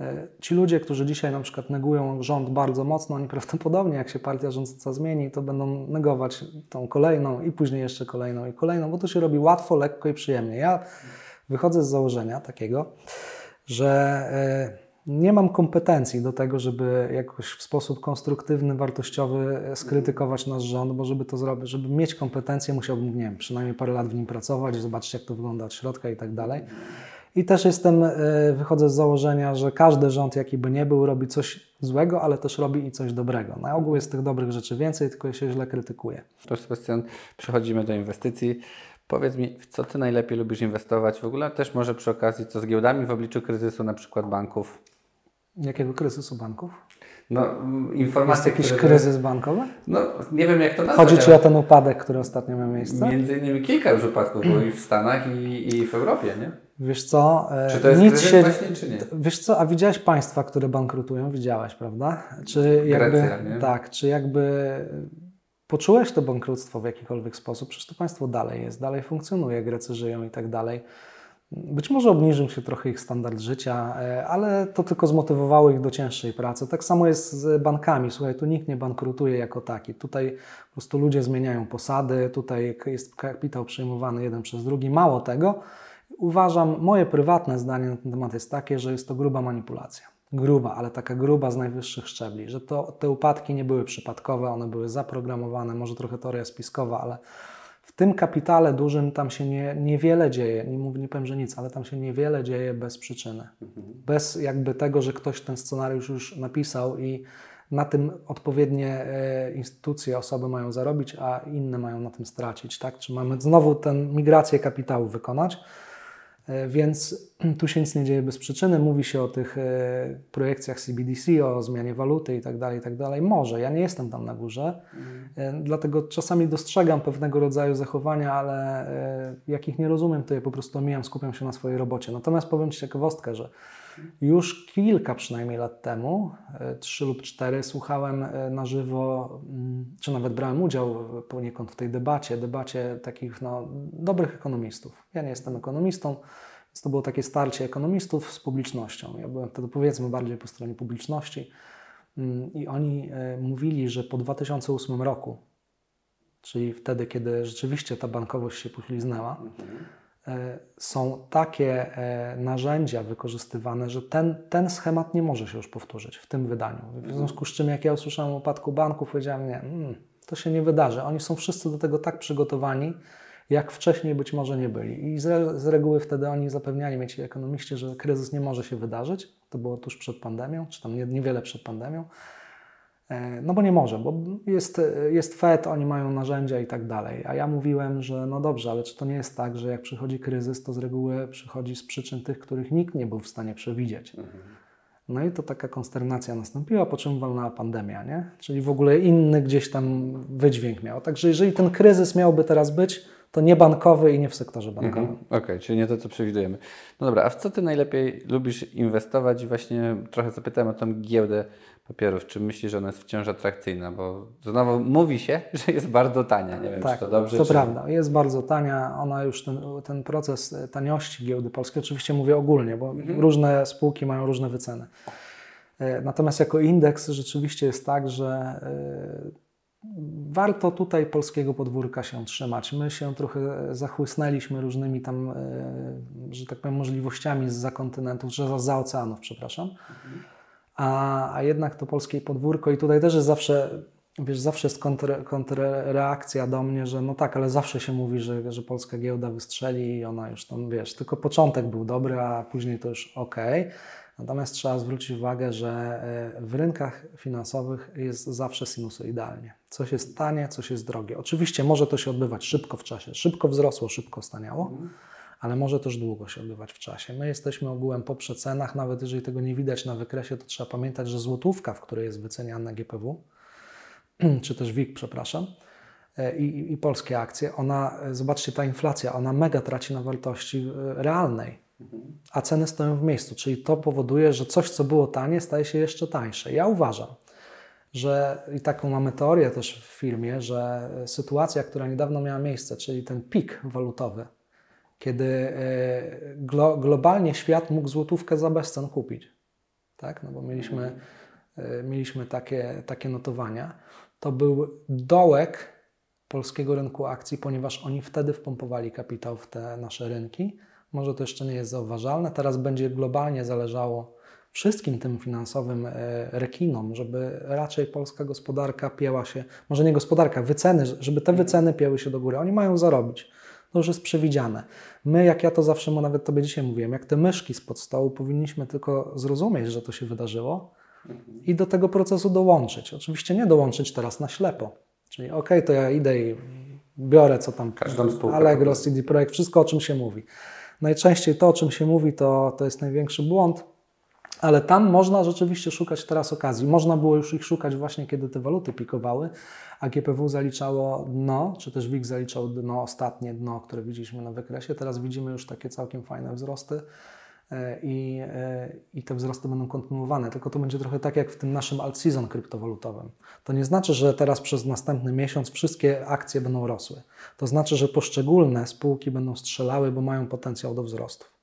E, ci ludzie, którzy dzisiaj na przykład negują rząd bardzo mocno, oni prawdopodobnie, jak się partia rządząca zmieni, to będą negować tą kolejną i później jeszcze kolejną i kolejną, bo to się robi łatwo, lekko i przyjemnie. Ja wychodzę z założenia takiego, że e, nie mam kompetencji do tego, żeby jakoś w sposób konstruktywny, wartościowy skrytykować nasz rząd, bo żeby to zrobić, żeby mieć kompetencje, musiałbym, nie wiem, przynajmniej parę lat w nim pracować, zobaczyć, jak to wygląda od środka i tak dalej. I też jestem, e, wychodzę z założenia, że każdy rząd, jaki by nie był, robi coś złego, ale też robi i coś dobrego. Na ogół jest tych dobrych rzeczy więcej, tylko się źle krytykuje. To Sebastian, przechodzimy do inwestycji. Powiedz mi, w co Ty najlepiej lubisz inwestować? W ogóle też może przy okazji, co z giełdami w obliczu kryzysu, na przykład banków? Jakiego kryzysu banków? No, informacje, Jest jakiś kryzys bankowy? No, nie wiem jak to nazwać. Chodzi Ci o ten upadek, który ostatnio miał miejsce? Między innymi kilka już upadków było i w Stanach i, i w Europie, nie? Wiesz co? E, czy to jest nic się... właśnie, czy nie? Wiesz co, a widziałeś państwa, które bankrutują? Widziałeś, prawda? Czy jakby, Grecja, nie? Tak, czy jakby poczułeś to bankructwo w jakikolwiek sposób? Przecież to państwo dalej jest, dalej funkcjonuje, Grecy żyją i tak dalej. Być może obniżył się trochę ich standard życia, e, ale to tylko zmotywowało ich do cięższej pracy. Tak samo jest z bankami. Słuchaj, tu nikt nie bankrutuje jako taki. Tutaj po prostu ludzie zmieniają posady, tutaj jest kapitał przyjmowany jeden przez drugi. Mało tego, uważam, moje prywatne zdanie na ten temat jest takie, że jest to gruba manipulacja. Gruba, ale taka gruba z najwyższych szczebli, że to, te upadki nie były przypadkowe, one były zaprogramowane, może trochę teoria spiskowa, ale w tym kapitale dużym tam się nie, niewiele dzieje, nie, mówię, nie powiem, że nic, ale tam się niewiele dzieje bez przyczyny. Bez jakby tego, że ktoś ten scenariusz już napisał i na tym odpowiednie e, instytucje, osoby mają zarobić, a inne mają na tym stracić. Tak? Czy mamy znowu tę migrację kapitału wykonać? E, więc tu się nic nie dzieje bez przyczyny. Mówi się o tych e, projekcjach CBDC, o zmianie waluty itd., tak itd. Tak Może, ja nie jestem tam na górze, mm. dlatego czasami dostrzegam pewnego rodzaju zachowania, ale jakich nie rozumiem, to je po prostu omijam, skupiam się na swojej robocie. Natomiast powiem Ci ciekawostkę, że już kilka przynajmniej lat temu, trzy lub cztery, słuchałem na żywo, mm, czy nawet brałem udział poniekąd w tej debacie, debacie takich no, dobrych ekonomistów. Ja nie jestem ekonomistą, więc to było takie starcie ekonomistów z publicznością. Ja byłem wtedy powiedzmy bardziej po stronie publiczności mm, i oni e, mówili, że po 2008 roku, czyli wtedy, kiedy rzeczywiście ta bankowość się pośliznęła, e, są takie e, narzędzia wykorzystywane, że ten, ten schemat nie może się już powtórzyć w tym wydaniu. W związku z czym, jak ja usłyszałem o upadku banków, powiedziałem, nie, mm, to się nie wydarzy. Oni są wszyscy do tego tak przygotowani, jak wcześniej być może nie byli. I z, z reguły wtedy oni zapewniali mnie ci ekonomiści, że kryzys nie może się wydarzyć. To było tuż przed pandemią, czy tam niewiele przed pandemią. E, no bo nie może, bo jest, jest FED, oni mają narzędzia i tak dalej. A ja mówiłem, że no dobrze, ale czy to nie jest tak, że jak przychodzi kryzys, to z reguły przychodzi z przyczyn tych, których nikt nie był w stanie przewidzieć. Mhm. No i to taka konsternacja nastąpiła, po czym walnęła pandemia, nie? Czyli w ogóle inny gdzieś tam wydźwięk miał. Także jeżeli ten kryzys miałby teraz być, to nie bankowy i nie w sektorze bankowym. Mhm. Okej, okay, czyli nie to, co przewidujemy. No dobra, a w co Ty najlepiej lubisz inwestować? I właśnie trochę zapytałem o tą giełdę papierów. Czy myślisz, że ona jest wciąż atrakcyjna? Bo znowu mówi się, że jest bardzo tania. Nie wiem, tak, czy to dobrze. To czy... prawda, jest bardzo tania. Ona już ten, ten proces taniości giełdy polskiej, oczywiście mówię ogólnie, bo mhm. różne spółki mają różne wyceny. E, natomiast jako indeks rzeczywiście jest tak, że e, warto tutaj polskiego podwórka się trzymać. My się trochę zachłysnęliśmy różnymi tam, e, że tak powiem, możliwościami z kontynentów, że za oceanów, przepraszam. A, a jednak to polskie podwórko i tutaj też jest zawsze wiesz, zawsze jest kontr, kontrreakcja do mnie, że no tak, ale zawsze się mówi, że, że polska giełda wystrzeli i ona już tam, wiesz, tylko początek był dobry, a później to już ok. Natomiast trzeba zwrócić uwagę, że e, w rynkach finansowych jest zawsze sinusoidalnie. Coś jest tanie, coś jest drogie. Oczywiście może to się odbywać szybko w czasie. Szybko wzrosło, szybko staniało, ale może też długo się odbywać w czasie. My jesteśmy ogółem po przecenach, nawet jeżeli tego nie widać na wykresie, to trzeba pamiętać, że złotówka, w której jest wyceniane GPW, czy też WIG, przepraszam, e, i, i polskie akcje, ona, e, zobaczcie, ta inflacja, ona mega traci na wartości realnej a ceny stoją w miejscu, czyli to powoduje, że coś, co było tanie, staje się jeszcze tańsze. Ja uważam, że i taką mamy teorię też w firmie, że sytuacja, która niedawno miała miejsce, czyli ten pik walutowy, kiedy e, glo, globalnie świat mógł złotówkę za bezcen kupić, tak? no bo mieliśmy, e, mieliśmy takie, takie notowania, to był dołek polskiego rynku akcji, ponieważ oni wtedy wpompowali kapitał w te nasze rynki, może to jeszcze nie jest zauważalne. Teraz będzie globalnie zależało wszystkim tym finansowym e, rekinom, żeby raczej polska gospodarka pięła się, może nie gospodarka, wyceny, żeby te wyceny pięły się do góry. Oni mają zarobić. To już jest przewidziane. My, jak ja to zawsze mu nawet Tobie dzisiaj mówiłem, jak te myszki spod stołu, powinniśmy tylko zrozumieć, że to się wydarzyło i do tego procesu dołączyć. Oczywiście nie dołączyć teraz na ślepo. Czyli ok, to ja idę i biorę co tam, Allegro, CD Projekt, wszystko o czym się mówi. Najczęściej to, o czym się mówi, to, to jest największy błąd, ale tam można rzeczywiście szukać teraz okazji. Można było już ich szukać właśnie, kiedy te waluty pikowały, a GPW zaliczało dno, czy też WIG zaliczał dno, ostatnie dno, które widzieliśmy na wykresie. Teraz widzimy już takie całkiem fajne wzrosty. E, i, e, i te wzrosty będą kontynuowane. Tylko to będzie trochę tak jak w tym naszym alt-season kryptowalutowym. To nie znaczy, że teraz przez następny miesiąc wszystkie akcje będą rosły. To znaczy, że poszczególne spółki będą strzelały, bo mają potencjał do wzrostów.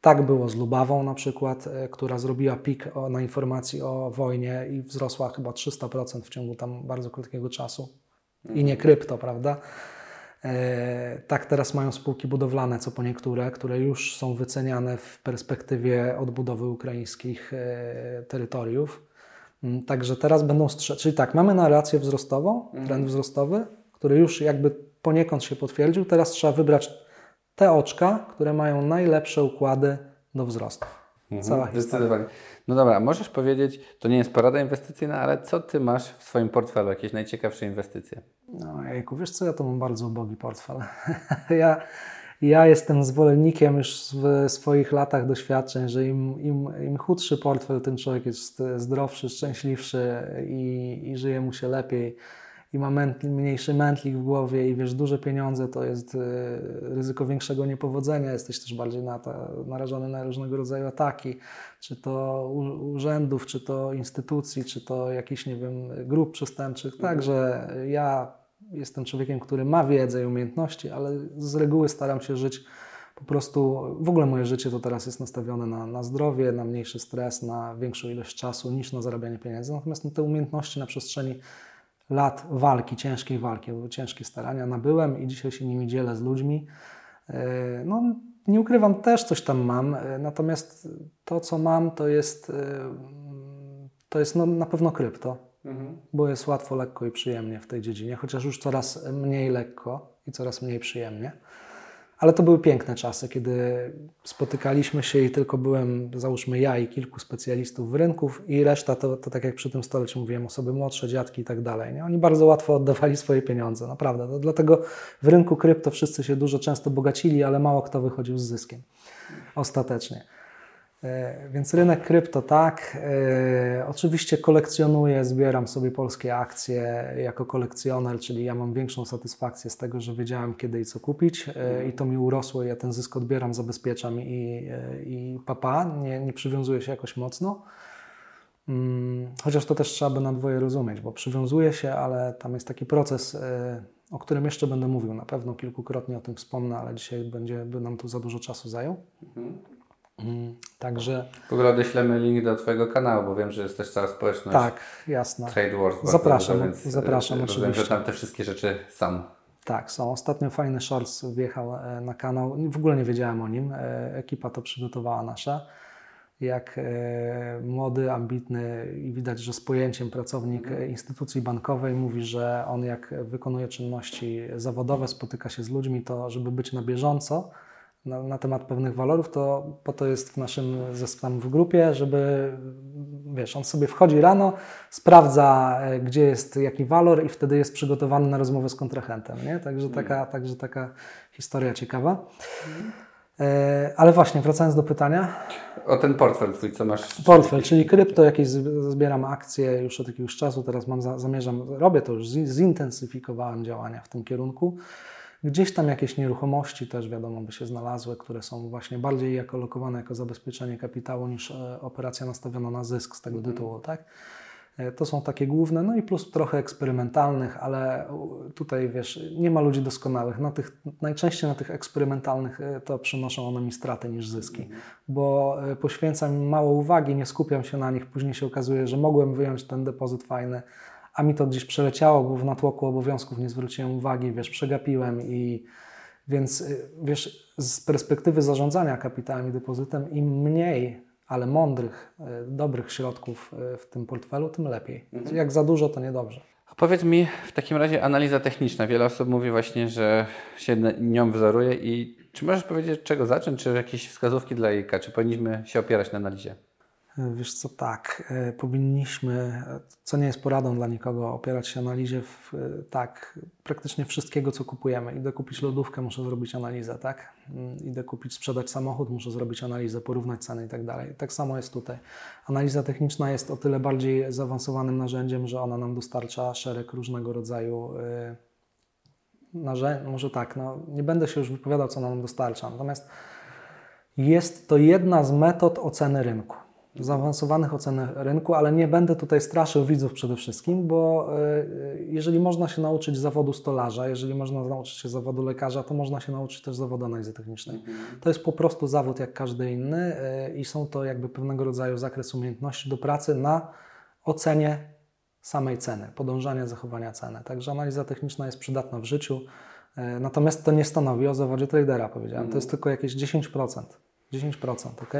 Tak było z Lubawą na przykład, e, która zrobiła pik na informacji o wojnie i wzrosła chyba 300% w ciągu tam bardzo krótkiego czasu. I nie krypto, prawda? E, tak teraz mają spółki budowlane, co po niektóre, które już są wyceniane w perspektywie odbudowy ukraińskich e, terytoriów. Mm, także teraz będą strzelać. Czyli tak, mamy narrację wzrostową, mhm. trend wzrostowy, który już jakby poniekąd się potwierdził. Teraz trzeba wybrać te oczka, które mają najlepsze układy do wzrostu. Mhm, Cała Zdecydowanie. No dobra, możesz powiedzieć, to nie jest porada inwestycyjna, ale co Ty masz w swoim portfelu, jakieś najciekawsze inwestycje? No jejku, wiesz co, ja to mam bardzo ubogi portfel. ja, ja jestem zwolennikiem już w swoich latach doświadczeń, że im, im, im chudszy portfel, tym człowiek jest zdrowszy, szczęśliwszy i, i żyje mu się lepiej i ma mętli, mniejszy mętlik w głowie i wiesz, duże pieniądze to jest y, ryzyko większego niepowodzenia, jesteś też bardziej na to, narażony na różnego rodzaju ataki, czy to urzędów, czy to instytucji, czy to jakichś, nie wiem, grup przestępczych. Mhm. Także ja jestem człowiekiem, który ma wiedzę i umiejętności, ale z reguły staram się żyć po prostu, w ogóle moje życie to teraz jest nastawione na, na zdrowie, na mniejszy stres, na większą ilość czasu niż na zarabianie pieniędzy. Natomiast no, te umiejętności na przestrzeni lat walki, ciężkiej walki, były ciężkie starania nabyłem i dzisiaj się nimi dzielę z ludźmi. E, no, nie ukrywam, też coś tam mam, e, natomiast to, co mam, to jest, e, to jest no, na pewno krypto, mhm. bo jest łatwo, lekko i przyjemnie w tej dziedzinie, chociaż już coraz mniej lekko i coraz mniej przyjemnie. Ale to były piękne czasy, kiedy spotykaliśmy się i tylko byłem, załóżmy ja i kilku specjalistów w rynków i reszta to, to tak jak przy tym stole Ci mówiłem, osoby młodsze, dziadki i tak dalej. Nie? Oni bardzo łatwo oddawali swoje pieniądze, naprawdę. Dlatego w rynku krypto wszyscy się dużo często bogacili, ale mało kto wychodził z zyskiem ostatecznie. E, więc rynek krypto tak. E, oczywiście kolekcjonuję, zbieram sobie polskie akcje jako kolekcjoner, czyli ja mam większą satysfakcję z tego, że wiedziałem kiedy i co kupić e, i to mi urosło. Ja ten zysk odbieram, zabezpieczam i, i papa, nie, nie przywiązuję się jakoś mocno. Mm, chociaż to też trzeba by na dwoje rozumieć, bo przywiązuję się, ale tam jest taki proces, o którym jeszcze będę mówił. Na pewno kilkukrotnie o tym wspomnę, ale dzisiaj będzie, by nam tu za dużo czasu zajął. Mhm. Mm, także. W ogóle odeślemy link do Twojego kanału, bo wiem, że jest też cała społeczność. Tak, jasne. Trade Wars. Zapraszam, więc zapraszam rozumiem, oczywiście. że tam te wszystkie rzeczy są. Tak, są. Ostatnio fajny shorts wjechał e, na kanał. W ogóle nie wiedziałem o nim. E, ekipa to przygotowała nasza. jak e, młody, ambitny i widać, że z pojęciem pracownik mhm. instytucji bankowej mówi, że on jak wykonuje czynności zawodowe, spotyka się z ludźmi, to żeby być na bieżąco na, na temat pewnych walorów, to po to jest w naszym zespole w grupie, żeby wiesz, on sobie wchodzi rano, sprawdza, e, gdzie jest jaki walor i wtedy jest przygotowany na rozmowę z kontrahentem. Nie? Także, taka, także taka historia ciekawa. E, ale właśnie, wracając do pytania. O ten portfel twój, co masz? Portfel, czyli krypto, jakieś zbieram akcje już od jakiegoś czasu, teraz mam, zamierzam, robię to już, zintensyfikowałem działania w tym kierunku. Gdzieś tam jakieś nieruchomości też wiadomo by się znalazły, które są właśnie bardziej jako lokowane jako zabezpieczenie kapitału niż e, operacja nastawiona na zysk z tego mhm. tytułu, tak? E, to są takie główne, no i plus trochę eksperymentalnych, ale tutaj wiesz, nie ma ludzi doskonałych. Na tych, najczęściej na tych eksperymentalnych e, to przynoszą one mi straty niż zyski, mhm. bo poświęcam mało uwagi, nie skupiam się na nich, później się okazuje, że mogłem wyjąć ten depozyt fajny, a mi to gdzieś przeleciało, bo w natłoku obowiązków nie zwróciłem uwagi, wiesz, przegapiłem i więc wiesz, z perspektywy zarządzania kapitałem i depozytem, im mniej ale mądrych, e, dobrych środków e, w tym portfelu, tym lepiej. Mhm. Jak za dużo, to niedobrze. A powiedz mi w takim razie analiza techniczna. Wiele osób mówi właśnie, że się nią wzoruje i czy możesz powiedzieć, czego zacząć, czy jakieś wskazówki dla IK, czy powinniśmy się opierać na analizie? Wiesz co, tak, e, powinniśmy, co nie jest poradą dla nikogo, opierać się analizie w, e, tak, praktycznie wszystkiego, co kupujemy. Idę kupić lodówkę, muszę zrobić analizę, tak? Mm, idę kupić, sprzedać samochód, muszę zrobić analizę, porównać ceny i tak dalej. Tak samo jest tutaj. Analiza techniczna jest o tyle bardziej zaawansowanym narzędziem, że ona nam dostarcza szereg różnego rodzaju e, narzędzi. Może tak, no, nie będę się już wypowiadał, co nam dostarcza, natomiast jest to jedna z metod oceny rynku zaawansowanych ocen rynku, ale nie będę tutaj straszył widzów przede wszystkim, bo e, jeżeli można się nauczyć zawodu stolarza, jeżeli można nauczyć się zawodu lekarza, to można się nauczyć też zawodu analizy technicznej. Mhm. To jest po prostu zawód jak każdy inny e, i są to jakby pewnego rodzaju zakres umiejętności do pracy na ocenie samej ceny, podążania zachowania ceny. Także analiza techniczna jest przydatna w życiu, e, natomiast to nie stanowi o zawodzie tradera, powiedziałem. To jest tylko jakieś 10%. 10%, ok?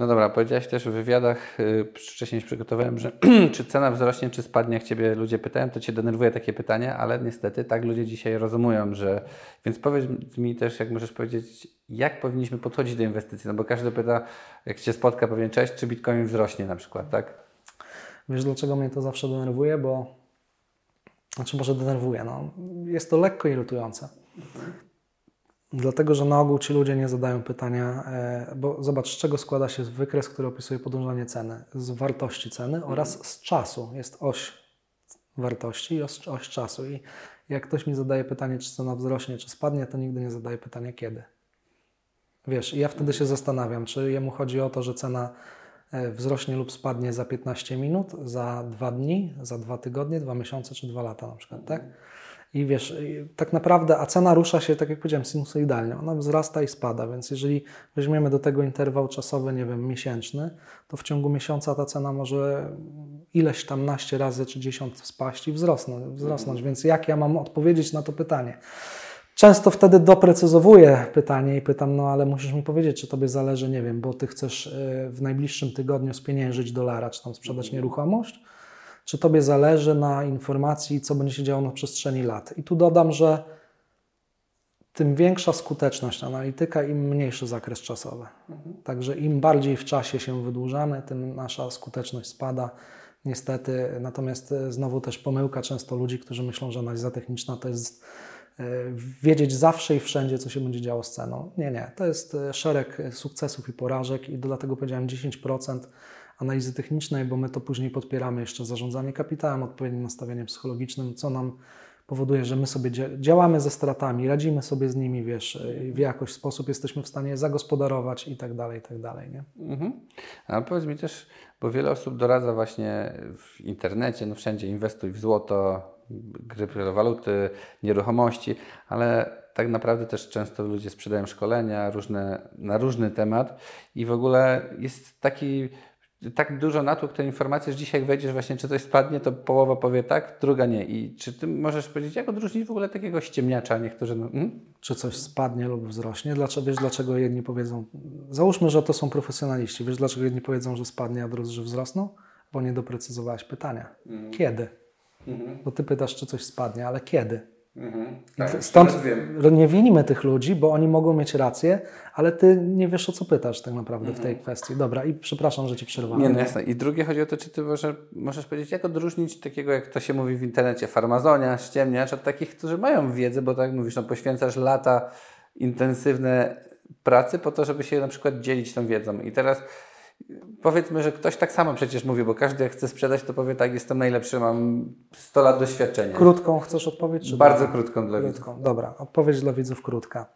No dobra, powiedziałeś też w wywiadach, yy, wcześniej przygotowałem, że czy cena wzrośnie, czy spadnie, jak Ciebie ludzie pytają, to Cię denerwuje takie pytanie, ale niestety tak ludzie dzisiaj rozumują, że... Więc powiedz mi też, jak możesz powiedzieć, jak powinniśmy podchodzić do inwestycji, no bo każdy pyta, jak Cię spotka, powiem cześć, czy Bitcoin wzrośnie na przykład, tak? Wiesz, dlaczego mnie to zawsze denerwuje? Bo... Znaczy może denerwuje, no. Jest to lekko irytujące. Dlatego, że na ogół ci ludzie nie zadają pytania, e, bo zobacz, z czego składa się wykres, który opisuje podążanie ceny. Z wartości ceny mhm. oraz z czasu. Jest oś wartości i oś, oś czasu. I jak ktoś mi zadaje pytanie, czy cena wzrośnie, czy spadnie, to nigdy nie zadaje pytania kiedy. Wiesz, i ja wtedy się zastanawiam, czy jemu chodzi o to, że cena e, wzrośnie lub spadnie za 15 minut, za dwa dni, za dwa tygodnie, dwa miesiące czy dwa lata na przykład, tak? I wiesz, tak naprawdę, a cena rusza się, tak jak powiedziałem, sinusoidalnie. Ona wzrasta i spada, więc jeżeli weźmiemy do tego interwał czasowy, nie wiem, miesięczny, to w ciągu miesiąca ta cena może ileś tam naście razy czy dziesiąt spaść i wzrosnąć. wzrosnąć. Mhm. Więc jak ja mam odpowiedzieć na to pytanie? Często wtedy doprecyzowuję pytanie i pytam, no ale musisz mi powiedzieć, czy tobie zależy, nie wiem, bo ty chcesz y, w najbliższym tygodniu spieniężyć dolara, czy tam sprzedać mhm. nieruchomość, czy Tobie zależy na informacji, co będzie się działo na przestrzeni lat. I tu dodam, że tym większa skuteczność analityka, im mniejszy zakres czasowy. Także im bardziej w czasie się wydłużamy, tym nasza skuteczność spada. Niestety, natomiast e, znowu też pomyłka często ludzi, którzy myślą, że analiza techniczna to jest e, wiedzieć zawsze i wszędzie, co się będzie działo z ceną. Nie, nie. To jest e, szereg sukcesów i porażek i dlatego powiedziałem 10% analizy technicznej, bo my to później podpieramy jeszcze zarządzanie kapitałem, odpowiednim nastawieniem psychologicznym, co nam powoduje, że my sobie działamy ze stratami, radzimy sobie z nimi, wiesz, w jakoś sposób jesteśmy w stanie zagospodarować i tak dalej, i tak dalej, nie? Mhm. A powiedz mi też, bo wiele osób doradza właśnie w internecie, no wszędzie inwestuj w złoto, kryptowaluty, nieruchomości, ale tak naprawdę też często ludzie sprzedają szkolenia różne, na różny temat i w ogóle jest taki tak dużo natłok tej informacji, że dzisiaj jak wejdziesz właśnie, czy coś spadnie, to połowa powie tak, druga nie. I czy ty możesz powiedzieć, jak odróżnić w ogóle takiego ściemniacza, niektórzy... No, hmm? Czy coś spadnie lub wzrośnie? Dlaczego, wiesz, dlaczego jedni powiedzą... Załóżmy, że to są profesjonaliści. Wiesz, dlaczego jedni powiedzą, że spadnie, a drudzy, że wzrosną? Bo nie doprecyzowałeś pytania. Mhm. Kiedy? Mhm. Bo ty pytasz, czy coś spadnie, ale kiedy? Mhm. Tak, Stąd nie winimy tych ludzi, bo oni mogą mieć rację, ale ty nie wiesz o co pytasz tak naprawdę mhm. w tej mhm. kwestii. Dobra, i przepraszam, że ci przerwałem. Nie, no jasne. I drugie chodzi o to, czy ty może, możesz powiedzieć, jak odróżnić takiego, jak to się mówi w internecie, farmazonia, ściemniacz, od takich, którzy mają wiedzę, bo tak jak mówisz, no, poświęcasz lata intensywne pracy po to, żeby się na przykład dzielić tą wiedzą. I teraz Powiedzmy, że ktoś tak samo przecież mówi, bo każdy jak chce sprzedać, to powie tak, jestem najlepszy, mam 100 lat doświadczenia. Krótką chcesz odpowiedź? Czy bardzo krótką dla krótką. widzów. Dobra, odpowiedź dla widzów krótka.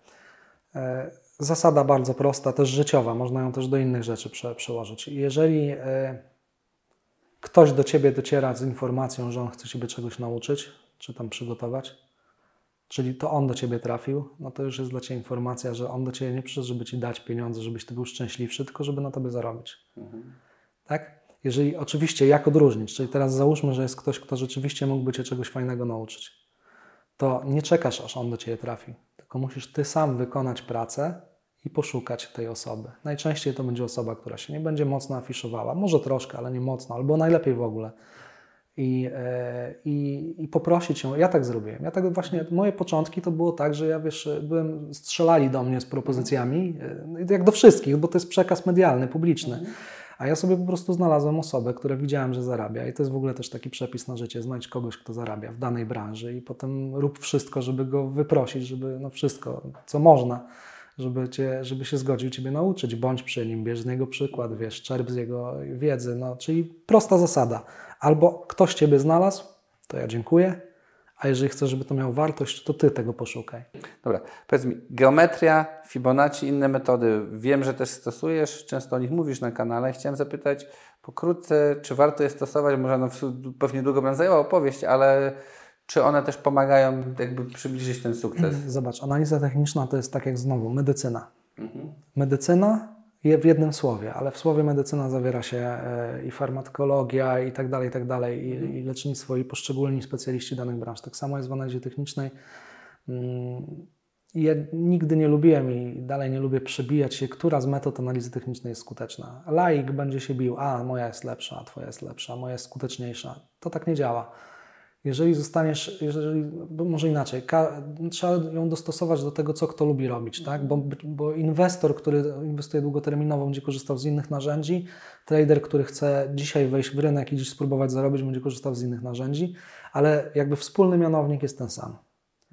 E, zasada bardzo prosta, też życiowa, można ją też do innych rzeczy prze, przełożyć. Jeżeli e, ktoś do Ciebie dociera z informacją, że on chce Ciebie czegoś nauczyć, czy tam przygotować, czyli to on do ciebie trafił, no to już jest dla ciebie informacja, że on do ciebie nie przyszedł, żeby ci dać pieniądze, żebyś ty był szczęśliwszy, tylko żeby na tobie zarobić. Mhm. Tak? Jeżeli oczywiście jak odróżnić, czyli teraz załóżmy, że jest ktoś, kto rzeczywiście mógłby cię czegoś fajnego nauczyć, to nie czekasz, aż on do ciebie trafi, tylko musisz ty sam wykonać pracę i poszukać tej osoby. Najczęściej to będzie osoba, która się nie będzie mocno afiszowała, może troszkę, ale nie mocno, albo najlepiej w ogóle i, e, i, i poprosić ją. Ja tak zrobiłem. Ja tak właśnie, moje początki to było tak, że ja wiesz, byłem, strzelali do mnie z propozycjami, e, jak do wszystkich, bo to jest przekaz medialny, publiczny. A ja sobie po prostu znalazłem osobę, która widziałem, że zarabia. I to jest w ogóle też taki przepis na życie. Znajdź kogoś, kto zarabia w danej branży i potem rób wszystko, żeby go wyprosić, żeby no wszystko, co można, żeby, cię, żeby się zgodził Ciebie nauczyć. Bądź przy nim, bierz z niego przykład, wiesz, czerp z jego wiedzy. No, czyli prosta zasada. Albo ktoś Ciebie znalazł, to ja dziękuję, a jeżeli chcesz, żeby to miało wartość, to Ty tego poszukaj. Dobra, powiedz mi, geometria, Fibonacci, inne metody, wiem, że też stosujesz, często o nich mówisz na kanale. Chciałem zapytać pokrótce, czy warto je stosować? Może no, pewnie długo będę zajęła opowieść, ale czy one też pomagają jakby przybliżyć ten sukces? Zobacz, analiza techniczna to jest tak jak znowu medycyna. Mhm. Medycyna w jednym słowie, ale w słowie medycyna zawiera się e, i farmakologia i tak dalej, i tak dalej, i, i lecznictwo, i poszczególni specjaliści danych branż. Tak samo jest w analizie technicznej. Mm, ja nigdy nie lubiłem i dalej nie lubię przebijać się, która z metod analizy technicznej jest skuteczna. Laik będzie się bił, a moja jest lepsza, a twoja jest lepsza, moja jest skuteczniejsza. To tak nie działa. Jeżeli zostaniesz, jeżeli, może inaczej, trzeba ją dostosować do tego, co kto lubi robić, tak? Bo, bo inwestor, który inwestuje długoterminowo, będzie korzystał z innych narzędzi, trader, który chce dzisiaj wejść w rynek i dziś spróbować zarobić, będzie korzystał z innych narzędzi, ale jakby wspólny mianownik jest ten sam.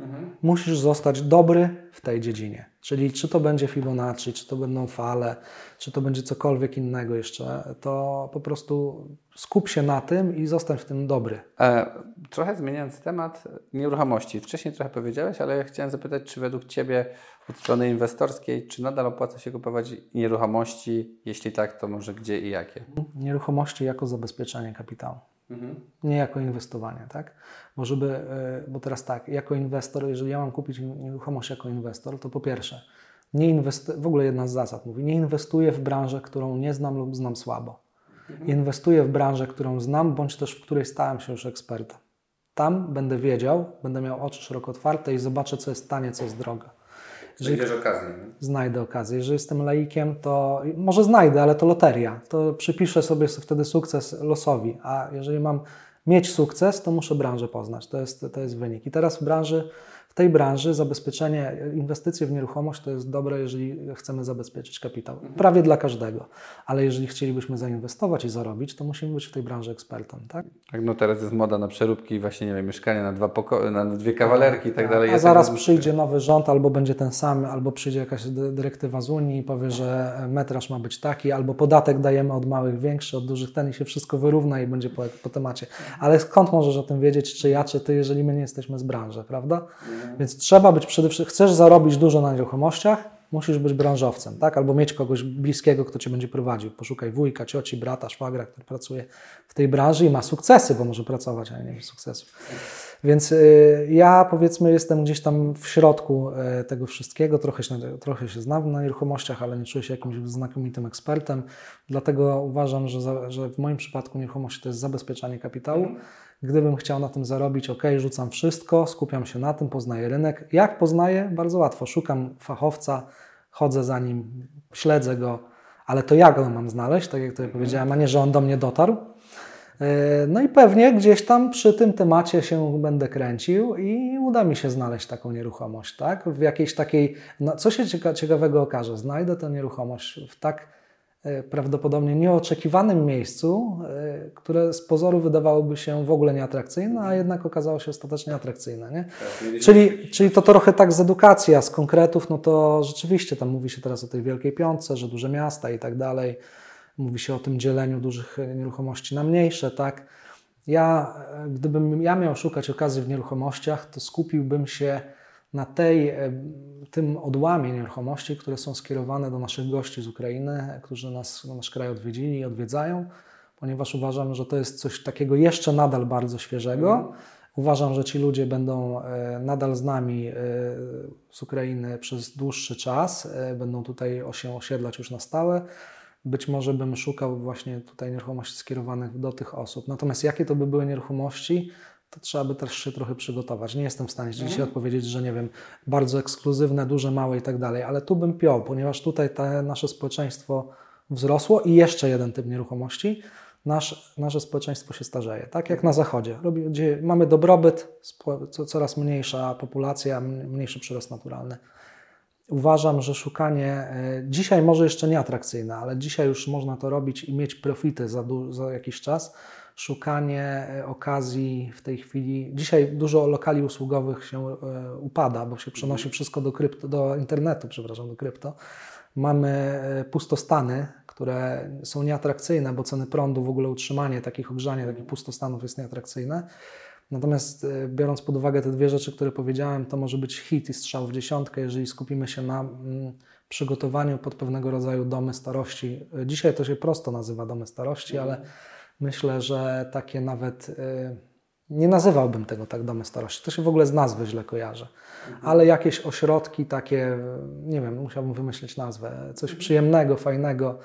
Mhm. Musisz zostać dobry w tej dziedzinie. Czyli czy to będzie Fibonacci, czy to będą fale, czy to będzie cokolwiek innego jeszcze, to po prostu skup się na tym i zostań w tym dobry. E, trochę zmieniając temat nieruchomości. Wcześniej trochę powiedziałeś, ale chciałem zapytać, czy według Ciebie od strony inwestorskiej, czy nadal opłaca się kupować nieruchomości? Jeśli tak, to może gdzie i jakie? Nieruchomości jako zabezpieczenie kapitału. Mhm. Nie jako inwestowanie, tak? Bo, żeby, e, bo teraz tak, jako inwestor, jeżeli ja mam kupić nieruchomość jako inwestor, to po pierwsze, nie inwestuję, w ogóle jedna z zasad mówi, nie inwestuję w branżę, którą nie znam lub znam słabo. Mhm. Inwestuję w branżę, którą znam, bądź też w której stałem się już ekspertem. Tam będę wiedział, będę miał oczy szeroko otwarte i zobaczę, co jest tanie, co jest droga. Znajdziesz okazję. Nie? Znajdę okazję. Jeżeli jestem laikiem, to może znajdę, ale to loteria. To przypiszę sobie wtedy sukces losowi. A jeżeli mam mieć sukces, to muszę branżę poznać. To jest, to jest wynik. I teraz w branży w tej branży zabezpieczenie, inwestycje w nieruchomość to jest dobre, jeżeli chcemy zabezpieczyć kapitał. Mhm. Prawie dla każdego. Ale jeżeli chcielibyśmy zainwestować i zarobić, to musimy być w tej branży ekspertem, tak? Tak, no teraz jest moda na przeróbki, właśnie nie wiem, mieszkania na, dwa poko- na dwie kawalerki i tak dalej. A zaraz przyjdzie nowy rząd, albo będzie ten sam, albo przyjdzie jakaś dyrektywa z Unii i powie, że metraż ma być taki, albo podatek dajemy od małych większy, od dużych ten i się wszystko wyrówna i będzie po, po temacie. Ale skąd możesz o tym wiedzieć, czy ja, czy ty, jeżeli my nie jesteśmy z branży, prawda? Więc trzeba być przede wszystkim, chcesz zarobić dużo na nieruchomościach, musisz być branżowcem, tak? Albo mieć kogoś bliskiego, kto cię będzie prowadził. Poszukaj wujka, cioci, brata, szwagra, który pracuje w tej branży i ma sukcesy, bo może pracować, ale nie ma sukcesów. Więc y, ja powiedzmy jestem gdzieś tam w środku y, tego wszystkiego, trochę się, trochę się znam na nieruchomościach, ale nie czuję się jakimś znakomitym ekspertem, dlatego uważam, że, za, że w moim przypadku nieruchomości to jest zabezpieczanie kapitału. Gdybym chciał na tym zarobić, ok, rzucam wszystko, skupiam się na tym, poznaję rynek. Jak poznaję? Bardzo łatwo. Szukam fachowca, chodzę za nim, śledzę go, ale to ja go mam znaleźć, tak jak to powiedziałem, a nie, że on do mnie dotarł. E, no i pewnie gdzieś tam przy tym temacie się będę kręcił i uda mi się znaleźć taką nieruchomość, tak? W jakiejś takiej, no co się ciekawego okaże? Znajdę tę nieruchomość w tak prawdopodobnie nieoczekiwanym miejscu, e, które z pozoru wydawałoby się w ogóle nieatrakcyjne, a jednak okazało się ostatecznie atrakcyjne. Nie? Tak, czyli, czyli to trochę tak z edukacji, a z konkretów, no to rzeczywiście tam mówi się teraz o tej Wielkiej Piątce, że duże miasta i tak dalej. Mówi się o tym dzieleniu dużych nieruchomości na mniejsze, tak? Ja, gdybym ja miał szukać okazji w nieruchomościach, to skupiłbym się na tej, e, tym odłamie nieruchomości, które są skierowane do naszych gości z Ukrainy, którzy nas, nasz kraj odwiedzili i odwiedzają, ponieważ uważam, że to jest coś takiego jeszcze nadal bardzo świeżego. Mm. Uważam, że ci ludzie będą e, nadal z nami e, z Ukrainy przez dłuższy czas, będą tutaj się osiedlać już na stałe być może bym szukał właśnie tutaj nieruchomości skierowanych do tych osób. Natomiast jakie to by były nieruchomości, to trzeba by też się trochę przygotować. Nie jestem w stanie dzisiaj mhm. odpowiedzieć, że nie wiem, bardzo ekskluzywne, duże, małe i tak dalej, ale tu bym piął, ponieważ tutaj nasze społeczeństwo wzrosło i jeszcze jeden typ nieruchomości. Nasz, nasze społeczeństwo się starzeje, tak jak na zachodzie. Robi, gdzie mamy dobrobyt, coraz mniejsza populacja, mniejszy przyrost naturalny uważam, że szukanie e, dzisiaj może jeszcze nie atrakcyjne, ale dzisiaj już można to robić i mieć profity za, za jakiś czas. Szukanie e, okazji w tej chwili. Dzisiaj dużo lokali usługowych się e, upada, bo się przenosi wszystko do, krypto, do internetu, przepraszam, do krypto. Mamy pustostany, które są nieatrakcyjne, bo ceny prądu, w ogóle utrzymanie takich ogrzania, takich pustostanów jest nieatrakcyjne. Natomiast e, biorąc pod uwagę te dwie rzeczy, które powiedziałem, to może być hit i strzał w dziesiątkę, jeżeli skupimy się na mm, przygotowaniu pod pewnego rodzaju domy starości. E, dzisiaj to się prosto nazywa domy starości, ale myślę, że takie nawet e, nie nazywałbym tego tak domy starości. To się w ogóle z nazwy źle kojarzy. Ale jakieś ośrodki takie, nie wiem, musiałbym wymyślić nazwę, coś przyjemnego, fajnego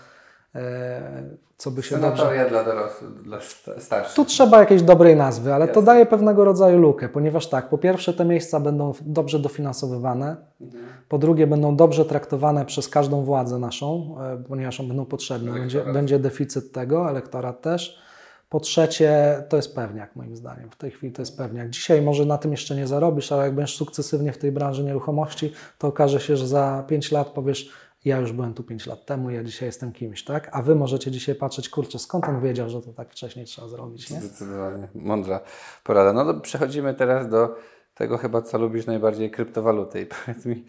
E, co by się Sanatoria dobrze... dla dorosłych, dla starszych. Tu trzeba jakiejś dobrej nazwy, ale Jasne. to daje pewnego rodzaju lukę, ponieważ tak, po pierwsze te miejsca będą dobrze dofinansowywane, mhm. po drugie będą dobrze traktowane przez każdą władzę naszą, e, ponieważ będą potrzebne, będzie, będzie deficyt tego, elektorat też. Po trzecie, to jest pewniak moim zdaniem. W tej chwili to jest pewniak. Dzisiaj może na tym jeszcze nie zarobisz, ale jak będziesz sukcesywnie w tej branży nieruchomości, to okaże się, że za 5 lat powiesz, ja już byłem tu 5 lat temu, ja dzisiaj jestem kimś, tak? A wy możecie dzisiaj patrzeć, kurczę, skąd on wiedział, że to tak wcześniej trzeba zrobić, nie? Zdecydowanie, mądra porada. No to przechodzimy teraz do tego chyba, co lubisz najbardziej, kryptowaluty. I powiedz mi,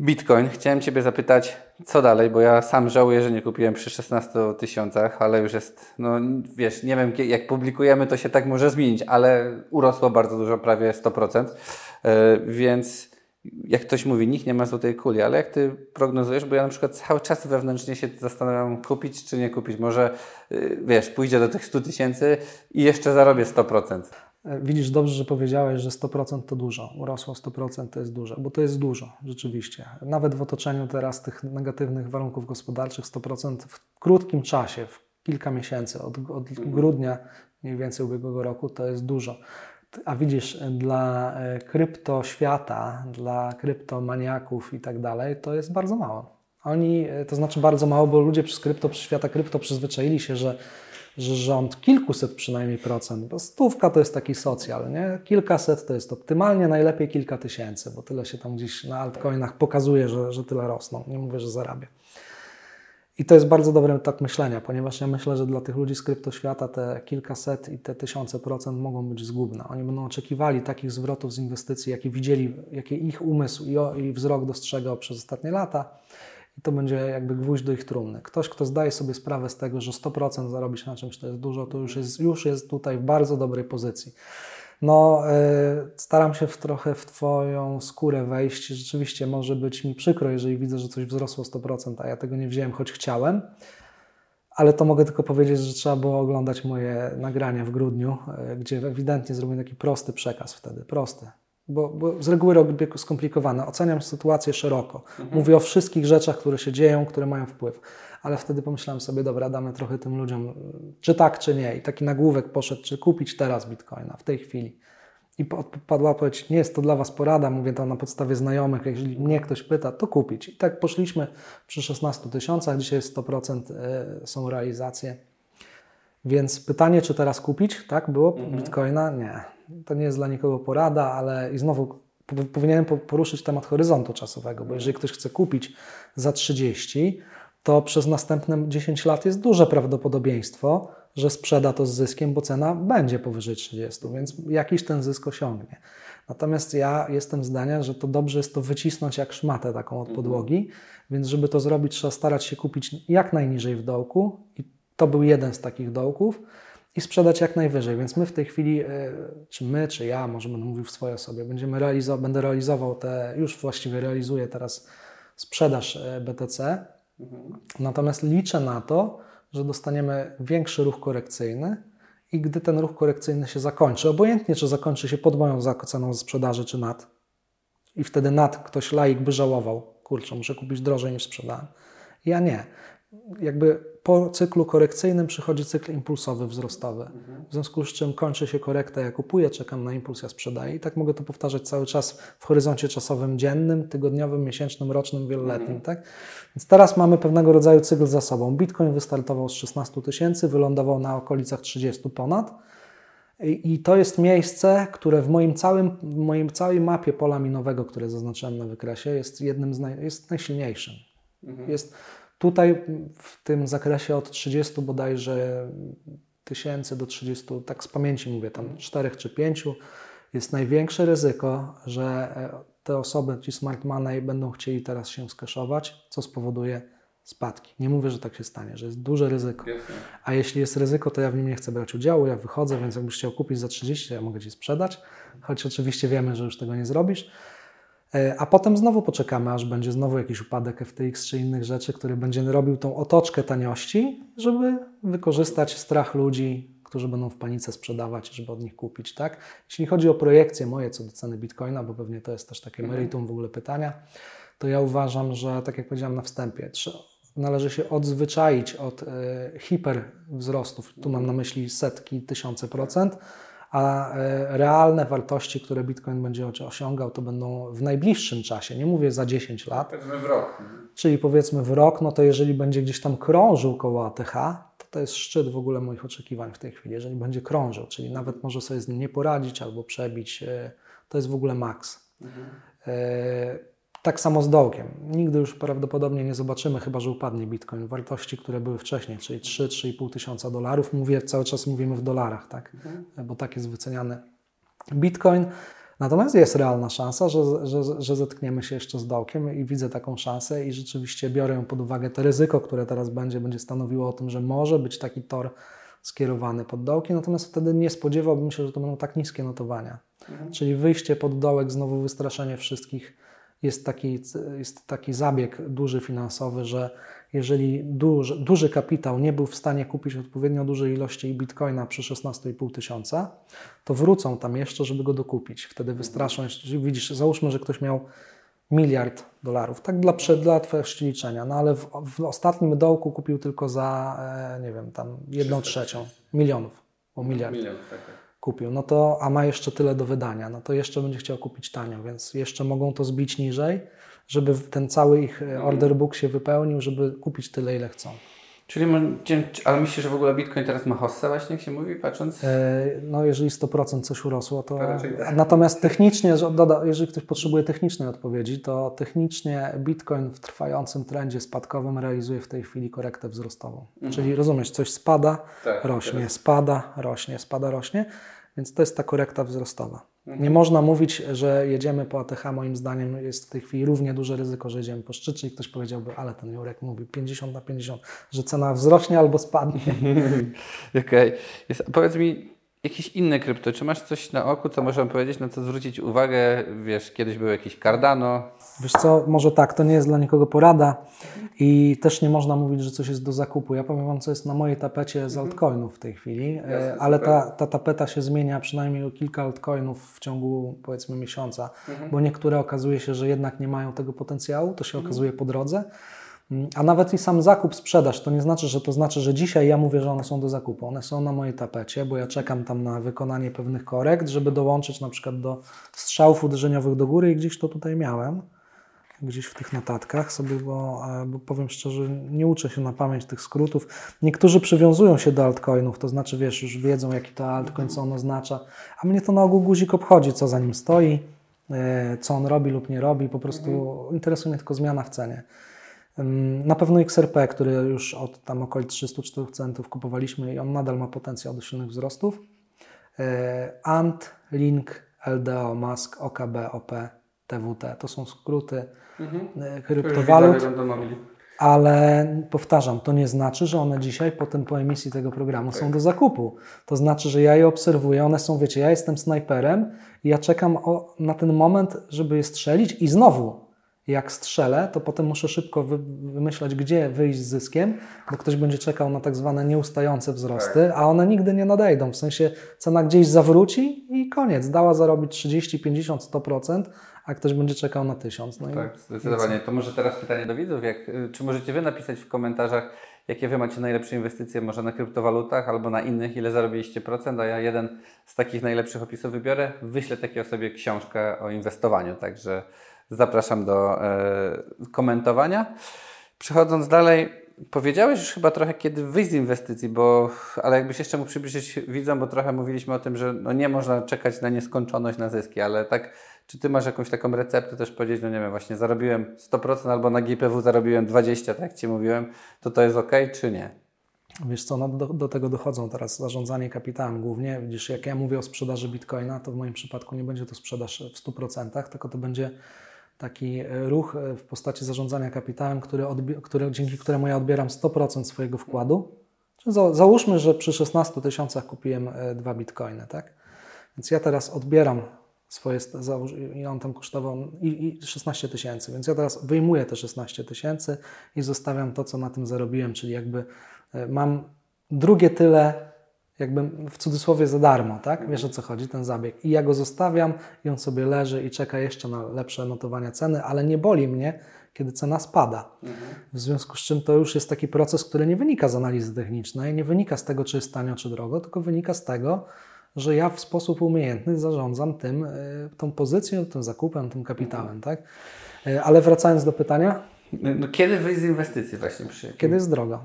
Bitcoin. Chciałem Ciebie zapytać, co dalej, bo ja sam żałuję, że nie kupiłem przy 16 tysiącach, ale już jest, no wiesz, nie wiem, jak publikujemy, to się tak może zmienić, ale urosło bardzo dużo, prawie 100%, yy, więc jak ktoś mówi, nikt nie ma złotej kuli, ale jak ty prognozujesz, bo ja na przykład cały czas wewnętrznie się zastanawiam, kupić czy nie kupić. Może, y, wiesz, pójdzie do tych 100 tysięcy i jeszcze zarobię 100%. Widzisz, dobrze, że powiedziałeś, że 100% to dużo. Urosło 100% to jest dużo, bo to jest dużo, rzeczywiście. Nawet w otoczeniu teraz tych negatywnych warunków gospodarczych 100% w krótkim czasie, w kilka miesięcy, od, od grudnia mniej więcej ubiegłego roku, to jest dużo. A widzisz, dla e, kryptoświata, dla kryptomaniaków i tak dalej, to jest bardzo mało. Oni, e, to znaczy bardzo mało, bo ludzie przez krypto, przez świata krypto przyzwyczaili się, że, że rząd kilkuset przynajmniej procent, bo stówka to jest taki socjal, nie? Kilkaset to jest optymalnie, najlepiej kilka tysięcy, bo tyle się tam gdzieś na altcoinach pokazuje, że, że tyle rosną. Nie mówię, że zarabia. I to jest bardzo dobry tak myślenia, ponieważ ja myślę, że dla tych ludzi z kryptoświata te kilkaset i te tysiące procent mogą być zgubne. Oni będą oczekiwali takich zwrotów z inwestycji, jakie widzieli, jakie ich umysł i, i wzrok dostrzegał przez ostatnie lata. I to będzie jakby gwóźdź do ich trumny. Ktoś, kto zdaje sobie sprawę z tego, że 100% zarobić na czymś to jest dużo, to już jest, już jest tutaj w bardzo dobrej pozycji. No, y, staram się w, trochę w Twoją skórę wejść. Rzeczywiście może być mi przykro, jeżeli widzę, że coś wzrosło 100%, a ja tego nie wziąłem, choć chciałem. ale to mogę tylko powiedzieć, że trzeba było oglądać moje nagrania w grudniu, e, gdzie ewidentnie zrobiłem taki prosty przekaz wtedy, prosty. Bo, bo z reguły robię skomplikowane. Oceniam sytuację szeroko. Mhm. Mówię o wszystkich rzeczach, które się dzieją, które mają wpływ. Ale wtedy pomyślałem sobie, dobra, damy trochę tym ludziom, czy tak, czy nie. I taki nagłówek poszedł, czy kupić teraz bitcoina, w tej chwili. I padła odpowiedź, nie jest to dla Was porada, mówię to na podstawie znajomych, jeżeli mnie ktoś pyta, to kupić. I tak poszliśmy przy 16 tysiącach, dzisiaj jest 100% e, są realizacje. Więc pytanie, czy teraz kupić, tak było mhm. bitcoina? Nie. To nie jest dla nikogo porada, ale i znowu powinienem poruszyć temat horyzontu czasowego, bo jeżeli ktoś chce kupić za 30, to przez następne 10 lat jest duże prawdopodobieństwo, że sprzeda to z zyskiem, bo cena będzie powyżej 30, więc jakiś ten zysk osiągnie. Natomiast ja jestem zdania, że to dobrze jest to wycisnąć jak szmatę taką od podłogi, mhm. więc żeby to zrobić, trzeba starać się kupić jak najniżej w dołku i to był jeden z takich dołków i sprzedać jak najwyżej. Więc my w tej chwili, e, czy my, czy ja, może będę mówił w swojej osobie, będziemy realizował, będę realizował te, już właściwie realizuję teraz sprzedaż e, BTC. Mhm. Natomiast liczę na to, że dostaniemy większy ruch korekcyjny i gdy ten ruch korekcyjny się zakończy, obojętnie czy zakończy się pod moją ceną sprzedaży czy nad, i wtedy nad ktoś laik by żałował, kurczę, muszę kupić drożej niż sprzedałem. Ja nie. Jakby po cyklu korekcyjnym przychodzi cykl impulsowy, wzrostowy. W związku z czym kończy się korekta, ja kupuję, czekam na impuls, ja sprzedaję. I tak mogę to powtarzać cały czas w horyzoncie czasowym dziennym, tygodniowym, miesięcznym, rocznym, wieloletnim. Tak? Więc teraz mamy pewnego rodzaju cykl za sobą. Bitcoin wystartował z 16 tysięcy, wylądował na okolicach 30 ponad. I to jest miejsce, które w moim całym, w moim całej mapie pola minowego, które zaznaczyłem na wykresie, jest jednym z naj, jest najsilniejszym. Mhm. Jest Tutaj w tym zakresie od 30 bodajże tysięcy do 30, tak z pamięci mówię, tam 4 czy 5, jest największe ryzyko, że e, te osoby, ci smart money będą chcieli teraz się skeszować, co spowoduje spadki. Nie mówię, że tak się stanie, że jest duże ryzyko. A jeśli jest ryzyko, to ja w nim nie chcę brać udziału, ja wychodzę, więc jakbyś chciał kupić za 30, to ja mogę Ci sprzedać, choć oczywiście wiemy, że już tego nie zrobisz. E, a potem znowu poczekamy, aż będzie znowu jakiś upadek FTX czy innych rzeczy, który będzie robił tą otoczkę taniości, żeby wykorzystać strach ludzi, którzy będą w panice sprzedawać, żeby od nich kupić. Tak? Jeśli chodzi o projekcje moje co do ceny bitcoina, bo pewnie to jest też takie mhm. meritum w ogóle pytania, to ja uważam, że tak jak powiedziałem na wstępie, należy się odzwyczaić od y, hiperwzrostów, tu mam na myśli setki, tysiące procent, a e, realne wartości, które Bitcoin będzie osiągał, to będą w najbliższym czasie, nie mówię za 10 lat. Powiedzmy w rok. Czyli powiedzmy w rok, no to jeżeli będzie gdzieś tam krążył koło ATH, to to jest szczyt w ogóle moich oczekiwań w tej chwili. Jeżeli będzie krążył, czyli nawet może sobie z nim nie poradzić albo przebić, e, to jest w ogóle maks. Mhm. Tak samo z dołkiem. Nigdy już prawdopodobnie nie zobaczymy, chyba że upadnie bitcoin, wartości, które były wcześniej, czyli 3-3,5 tysiąca dolarów. Mówię, cały czas mówimy w dolarach, tak? Mhm. bo tak jest wyceniany bitcoin. Natomiast jest realna szansa, że, że, że zetkniemy się jeszcze z dołkiem i widzę taką szansę i rzeczywiście biorę pod uwagę. To ryzyko, które teraz będzie, będzie stanowiło o tym, że może być taki tor skierowany pod dołki, natomiast wtedy nie spodziewałbym się, że to będą tak niskie notowania. Mhm. Czyli wyjście pod dołek, znowu wystraszenie wszystkich jest taki, jest taki zabieg duży finansowy, że jeżeli duży, duży kapitał nie był w stanie kupić odpowiednio dużej ilości bitcoina przy 16,5 tysiąca, to wrócą tam jeszcze, żeby go dokupić. Wtedy wystraszą, widzisz, załóżmy, że ktoś miał miliard dolarów, tak dla, dla łatwości liczenia, no ale w, w, ostatnim dołku kupił tylko za, e, nie wiem, tam jedną trzecią milionów, o miliard. Milion, tak, tak kupił, no to, a ma jeszcze tyle do wydania, no to jeszcze będzie chciał kupić tanio, więc jeszcze mogą to zbić niżej, żeby ten cały ich e, mhm. order book się wypełnił, żeby kupić tyle, ile chcą. Czyli, ale myślisz, że w ogóle Bitcoin teraz ma hossę właśnie, jak się mówi, patrząc? E, no jeżeli 100% coś urosło, to... Tak. Natomiast technicznie, jeżeli ktoś potrzebuje technicznej odpowiedzi, to technicznie Bitcoin w trwającym trendzie spadkowym realizuje w tej chwili korektę wzrostową. Mhm. Czyli rozumiesz, coś spada, tak, rośnie, teraz. spada, rośnie, spada, rośnie. Więc to jest ta korekta wzrostowa. Mhm. Nie można mówić, że jedziemy po ATH, moim zdaniem jest w tej chwili równie duże ryzyko, że jedziemy po szczycie i ktoś powiedziałby, ale ten Jurek mówi 50 na 50, że cena wzrośnie albo spadnie. Okej. Okay. Powiedz mi, jakieś inne krypto, czy masz coś na oku, co możemy powiedzieć, na co zwrócić uwagę? Wiesz, kiedyś był jakiś Cardano. Wiesz co, może tak, to nie jest dla nikogo porada, I też nie można mówić, że coś jest do zakupu. Ja powiem Wam, co jest na mojej tapecie z altcoinów w tej chwili, Jasne, ale ta, ta tapeta się zmienia przynajmniej o kilka altcoinów w ciągu powiedzmy miesiąca, mhm. bo niektóre okazuje się, że jednak nie mają tego potencjału, to się mhm. okazuje po drodze. Mm, a nawet i sam zakup, sprzedaż, to nie znaczy, że to znaczy, że dzisiaj ja mówię, że one są do zakupu. One są na mojej tapecie, bo ja czekam tam na wykonanie pewnych korekt, żeby dołączyć na przykład do strzałów uderzeniowych do góry i gdzieś to tutaj miałem gdzieś w tych notatkach sobie, bo, e, bo, powiem szczerze, nie uczę się na pamięć tych skrótów. Niektórzy przywiązują się do altcoinów, to znaczy, wiesz, już wiedzą, jaki to altcoin, co on oznacza, a mnie to na ogół guzik obchodzi, co za nim stoi, e, co on robi lub nie robi, po prostu mhm. interesuje mnie tylko zmiana w cenie. Na pewno XRP, który już od tam okolic 304 centów kupowaliśmy i on nadal ma potencjał do silnych wzrostów. E, ANT, Link, LDO, MASK, OKB, OP, TWT. To są skróty mhm. E, kryptowalut. Ale powtarzam, to nie znaczy, że one dzisiaj, potem po emisji tego programu, są do zakupu. To znaczy, że ja je obserwuję, one są, wiecie, ja jestem snajperem i ja czekam o, na ten moment, żeby je strzelić i znowu jak strzelę, to potem muszę szybko wy, wymyślać, gdzie wyjść z zyskiem, bo ktoś będzie czekał na tak zwane nieustające wzrosty, tak. a one nigdy nie nadejdą. W sensie cena gdzieś zawróci i koniec. Dała zarobić 30, 50, 100%, a ktoś będzie czekał na 1000. No tak, zdecydowanie. To może teraz pytanie do widzów. Jak, czy możecie Wy napisać w komentarzach, jakie Wy macie najlepsze inwestycje, może na kryptowalutach albo na innych, ile zarobiliście procent, a ja jeden z takich najlepszych opisów wybiorę, wyślę takiej osobie książkę o inwestowaniu, także Zapraszam do e, komentowania. Przechodząc dalej, powiedziałeś już chyba trochę, kiedy wyjść z inwestycji, bo, ale jakbyś jeszcze mógł przybliżyć widzom, bo trochę mówiliśmy o tym, że no nie można czekać na nieskończoność na zyski, ale tak, czy Ty masz jakąś taką receptę też powiedzieć, no nie wiem, właśnie zarobiłem 100% albo na GPW zarobiłem 20%, tak jak Ci mówiłem, to to jest ok, czy nie? Wiesz co, no do, do, tego dochodzą teraz zarządzanie kapitałem głównie. Widzisz, jak ja mówię o sprzedaży bitcoina, to w moim przypadku nie będzie to sprzedaż w 100%, tylko to będzie taki ruch w postaci zarządzania kapitałem, który, który, dzięki któremu ja odbieram 100% swojego wkładu. Załóżmy, że przy 16 tysiącach kupiłem e, dwa bitcoiny, tak? Więc ja teraz odbieram swoje, i on tam kosztował i, i 16 tysięcy, więc ja teraz wyjmuję te 16 tysięcy i zostawiam to, co na tym zarobiłem, czyli jakby mam drugie tyle jakby w cudzysłowie za darmo, tak? Wiesz o co chodzi, ten zabieg. I ja go zostawiam i on sobie leży i czeka jeszcze na lepsze notowania ceny, ale nie boli mnie, kiedy cena spada. W związku z czym to już jest taki proces, który nie wynika z analizy technicznej, nie wynika z tego, czy jest tanio, czy drogo, tylko wynika z tego, że ja w sposób umiejętny zarządzam tym, e, tą pozycją, tym zakupem, tym kapitałem, tak? E, ale wracając do pytania. No, kiedy wyjść z inwestycji właśnie? Przy... Kiedy jest drogo?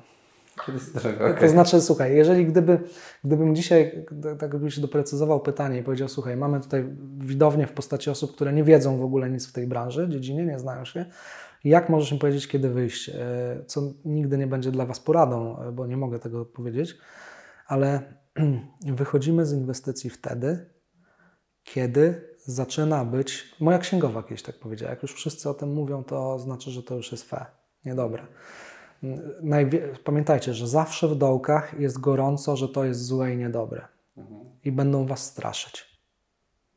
Okay. To znaczy, słuchaj, jeżeli gdyby, gdybym dzisiaj tak byś doprecyzował pytanie i powiedział, słuchaj, mamy tutaj widownię w postaci osób, które nie wiedzą w ogóle nic w tej branży, dziedzinie, nie znają się, jak możesz im powiedzieć, kiedy wyjść? E, co nigdy nie będzie dla Was poradą, bo nie mogę tego powiedzieć, ale wychodzimy z inwestycji wtedy, kiedy zaczyna być. Moja księgowa kiedyś tak powiedziała. Jak już wszyscy o tym mówią, to znaczy, że to już jest fe, niedobre. Pamiętajcie, że zawsze w dołkach jest gorąco, że to jest złe i niedobre. Mhm. I będą was straszyć.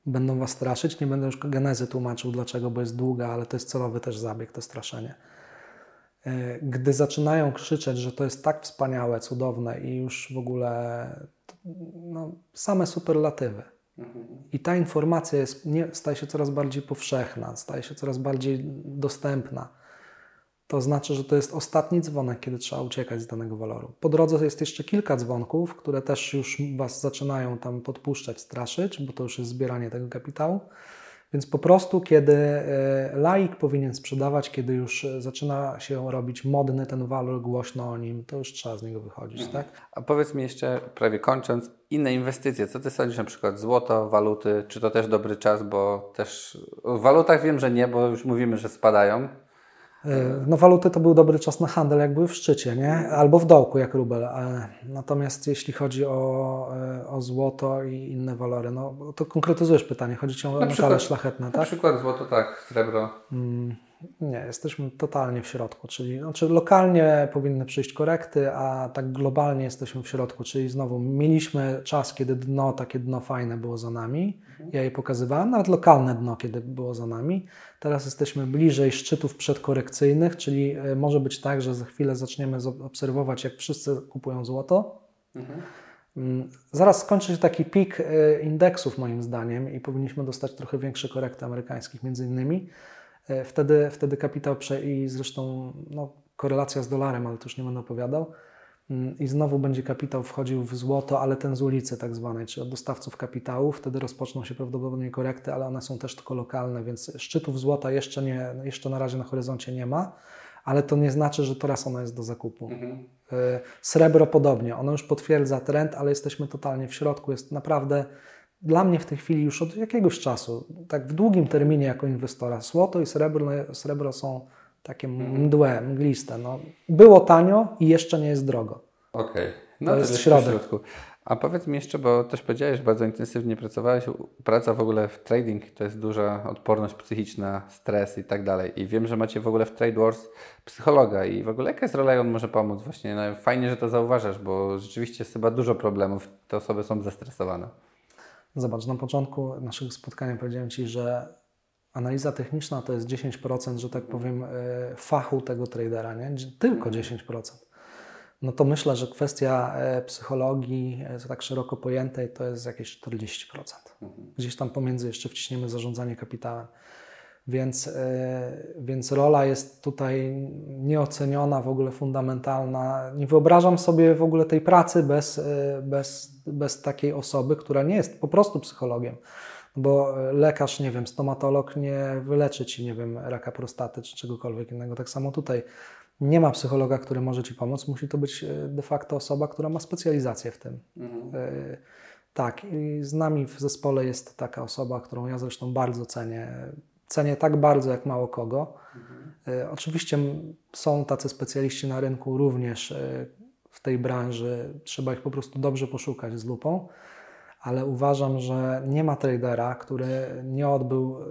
Będą was straszyć. Nie będę już genezy tłumaczył dlaczego, bo jest długa, ale to jest celowy też zabieg, to straszenie. E, gdy zaczynają krzyczeć, że to jest tak wspaniałe, cudowne i już w ogóle no, same superlatywy. I ta informacja jest, nie, staje się coraz bardziej powszechna, staje się coraz bardziej dostępna to znaczy, że to jest ostatni dzwonek, kiedy trzeba uciekać z danego waloru. Po drodze jest jeszcze kilka dzwonków, które też już Was zaczynają tam podpuszczać, straszyć, bo to już jest zbieranie tego kapitału. Więc po prostu, kiedy e, laik powinien sprzedawać, kiedy już zaczyna się robić modny ten walor, głośno o nim, to już trzeba z niego wychodzić, mhm. tak? A powiedz mi jeszcze, prawie kończąc, inne inwestycje. Co Ty sądzisz na przykład złoto, waluty? Czy to też dobry czas, bo też w walutach wiem, że nie, bo już mówimy, że spadają. E, no waluty to był dobry czas na handel, jak były w szczycie, nie? albo w dołku, jak rubel. E, natomiast jeśli chodzi o, e, o złoto i inne walory, no to konkretyzujesz pytanie. Chodzi Ci o na metale szlachetne, tak? Na przykład złoto, tak, srebro. Mm, Nie, jesteśmy totalnie w środku, czyli znaczy lokalnie powinny przyjść korekty, a tak globalnie jesteśmy w środku, czyli znowu mieliśmy czas, kiedy dno, takie dno fajne było za nami, ja je pokazywałem, nawet lokalne dno, kiedy było za nami. Teraz jesteśmy bliżej szczytów przedkorekcyjnych, czyli e, może być tak, że za chwilę zaczniemy obserwować, jak wszyscy kupują złoto. Mhm. Mm, zaraz skończy się taki pik e, indeksów moim zdaniem i powinniśmy dostać trochę większe korekty amerykańskich między innymi. E, wtedy, wtedy kapitał prze... i zresztą no, korelacja z dolarem, ale to już nie będę opowiadał. Mm, I znowu będzie kapitał wchodził w złoto, ale ten z ulicy tak zwanej, czyli od dostawców kapitału. Wtedy rozpoczną się prawdopodobnie korekty, ale one są też tylko lokalne, więc szczytów złota jeszcze, nie, jeszcze na razie na horyzoncie nie ma, ale to nie znaczy, że teraz ono jest do zakupu. Mhm. E, srebro podobnie, ono już potwierdza trend, ale jesteśmy totalnie w środku. Jest naprawdę dla mnie w tej chwili już od jakiegoś czasu, tak w długim terminie jako inwestora, złoto i srebro, srebro są takie mhm. mdłe, mgliste. No, było tanio i jeszcze nie jest drogo. Okej, okay. no to, jest środek. środku. A powiedz mi jeszcze, bo też powiedziałeś, że bardzo intensywnie pracowałeś, praca w ogóle w trading to jest duża odporność psychiczna, stres i tak dalej. I wiem, że macie w ogóle w Trade Wars psychologa i w ogóle jaka jest rola i on może pomóc właśnie. No, fajnie, że to zauważasz, bo rzeczywiście jest chyba dużo problemów, te osoby są zestresowane. Zobacz, na początku naszego spotkania powiedziałem Ci, że analiza techniczna to jest 10%, że tak powiem, e, fachu tego tradera, nie? Tylko 10%. No to myślę, że kwestia e, psychologii e, tak szeroko pojętej to jest jakieś 40%. Gdzieś tam pomiędzy jeszcze wciśniemy zarządzanie kapitałem. Więc, więc rola jest tutaj nieoceniona, w ogóle fundamentalna. Nie wyobrażam sobie w ogóle tej pracy bez, bez, bez takiej osoby, która nie jest po prostu psychologiem bo lekarz, nie wiem, stomatolog nie wyleczy ci, nie wiem, raka prostaty czy czegokolwiek innego. Tak samo tutaj nie ma psychologa, który może ci pomóc. Musi to być e, de facto osoba, która ma specjalizację w tym. Mhm. E, tak, i z nami w zespole jest taka osoba, którą ja zresztą bardzo cenię. Cenię tak bardzo, jak mało kogo. Mhm. E, oczywiście są tacy specjaliści na rynku również w tej branży. Trzeba ich po prostu dobrze poszukać z lupą ale uważam, że nie ma tradera, który nie odbył e,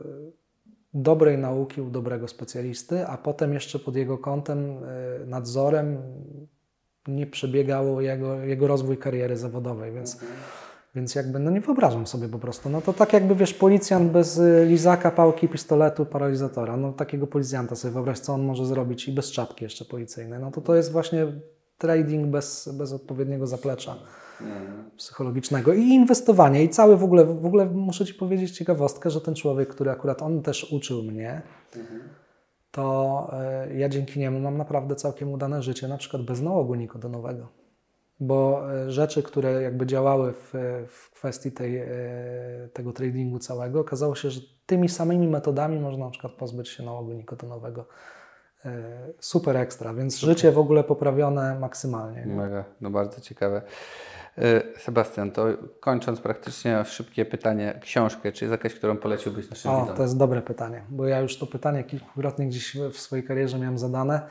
dobrej nauki u dobrego specjalisty, a potem jeszcze pod jego kątem, e, nadzorem nie przebiegało jego, jego rozwój kariery zawodowej, więc, mhm. Więc jakby no nie wyobrażam sobie po prostu. No to tak jakby wiesz, policjant bez e, lizaka, pałki, pistoletu, paralizatora, no takiego policjanta sobie wyobraź, co on może zrobić i bez czapki jeszcze policyjnej. No to to jest właśnie trading bez, bez odpowiedniego zaplecza psychologicznego i inwestowanie. I cały w ogóle, w ogóle muszę Ci powiedzieć ciekawostkę, że ten człowiek, który akurat on też uczył mnie, to e, ja dzięki niemu mam naprawdę całkiem udane życie, na przykład bez nałogu nikodonowego. Bo e, rzeczy, które jakby działały w, w kwestii tej, e, tego tradingu całego, okazało się, że tymi samymi metodami można na przykład pozbyć się nałogu nikotonowego super ekstra, więc super. życie w ogóle poprawione maksymalnie. Mega, no bardzo ciekawe. E, Sebastian, to kończąc praktycznie szybkie pytanie, książkę, czy jest jakaś, którą poleciłbyś naszym o, widzom? To jest dobre pytanie, bo ja już to pytanie kilkukrotnie gdzieś w swojej karierze miałem zadane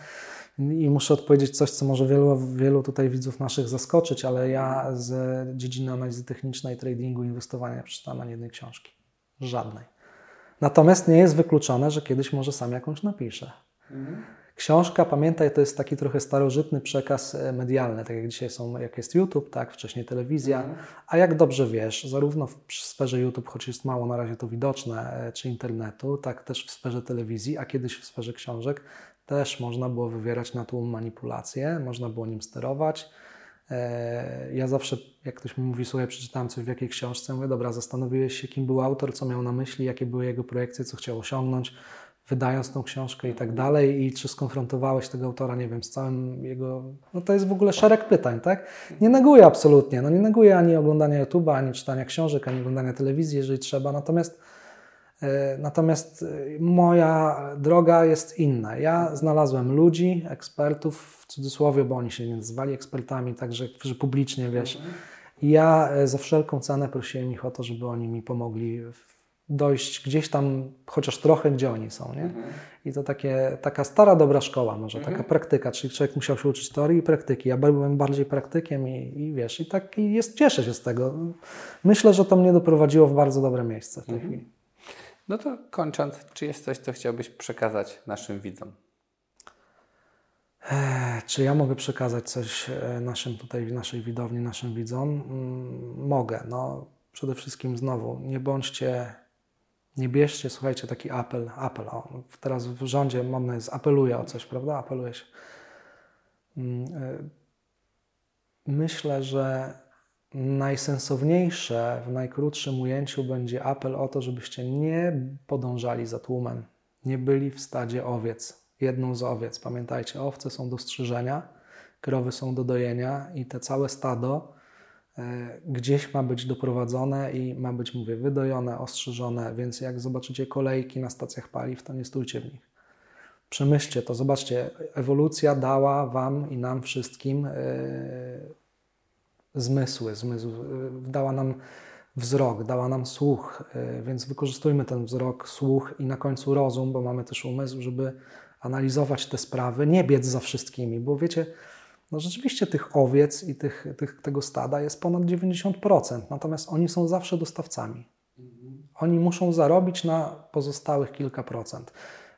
i muszę odpowiedzieć coś, co może wielu, wielu tutaj widzów naszych zaskoczyć, ale ja z dziedziny analizy technicznej, tradingu, inwestowania przeczytałem ani jednej książki. Żadnej. Natomiast nie jest wykluczone, że kiedyś może sam jakąś napiszę. Mhm. Książka, pamiętaj, to jest taki trochę starożytny przekaz e, medialny, tak jak dzisiaj są, jak jest YouTube, tak, wcześniej telewizja, mhm. a jak dobrze wiesz, zarówno w sferze YouTube, choć jest mało na razie to widoczne, e, czy internetu, tak też w sferze telewizji, a kiedyś w sferze książek też można było wywierać na tłum manipulacje, można było nim sterować. E, ja zawsze, jak ktoś mi mówi, słuchaj, przeczytałem coś w jakiej książce, mówię, dobra, zastanowiłeś się, kim był autor, co miał na myśli, jakie były jego projekcje, co chciał osiągnąć, wydając tą książkę i tak dalej, i czy skonfrontowałeś tego autora, nie wiem, z całym jego. No to jest w ogóle szereg pytań, tak? Nie neguję absolutnie. No nie neguję ani oglądania YouTube'a, ani czytania książek, ani oglądania telewizji, jeżeli trzeba. Natomiast, natomiast e, moja droga jest inna. Ja znalazłem ludzi, ekspertów, w cudzysłowie, bo oni się nie nazywali ekspertami, także że publicznie wiesz. I ja e, za wszelką cenę prosiłem ich o to, żeby oni mi pomogli dojść gdzieś tam chociaż trochę, gdzie oni są. Nie? Mhm. I to takie, taka stara, dobra szkoła może, mhm. taka praktyka, czyli człowiek musiał się uczyć teorii i praktyki. Ja byłem bardziej praktykiem i, i wiesz, i tak i jest, cieszę się z tego. Myślę, że to mnie doprowadziło w bardzo dobre miejsce w tej mhm. chwili. No to kończąc, czy jest coś, co chciałbyś przekazać naszym widzom? Czy ja mogę przekazać coś e, naszym tutaj, naszej widowni, naszym widzom? Mm, mogę. No, przede wszystkim znowu, nie bądźcie, nie bierzcie, słuchajcie, taki apel, apel. O, teraz w rządzie modne jest apeluje o coś, prawda? Apeluje się. Mm, e, myślę, że najsensowniejsze w najkrótszym ujęciu będzie apel o to, żebyście nie podążali za tłumem, nie byli w stadzie owiec, jedną z owiec. Pamiętajcie, owce są do strzyżenia, krowy są do dojenia i te całe stado e, gdzieś ma być doprowadzone i ma być, mówię, wydojone, ostrzyżone, więc jak zobaczycie kolejki na stacjach paliw, to nie stójcie w nich. Przemyślcie to, zobaczcie, ewolucja dała Wam i nam wszystkim yy, zmysły, zmysł, yy, dała nam wzrok, dała nam słuch, yy, więc wykorzystujmy ten wzrok, słuch i na końcu rozum, bo mamy też umysł, żeby analizować te sprawy, nie biec za wszystkimi, bo wiecie, no rzeczywiście tych owiec i tych, tych, tego stada jest ponad 90%, natomiast oni są zawsze dostawcami. Oni muszą zarobić na pozostałych kilka procent.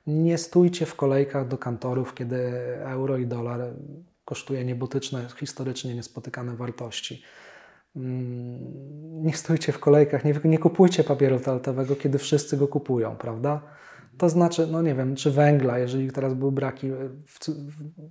Nie stójcie w kolejkach do kantorów, kiedy euro i dolar kosztuje niebotyczne, historycznie niespotykane wartości. Mm, nie stójcie w kolejkach, nie, nie kupujcie papieru toaletowego, kiedy wszyscy go kupują, prawda? To znaczy, no nie wiem, czy węgla, jeżeli teraz były braki,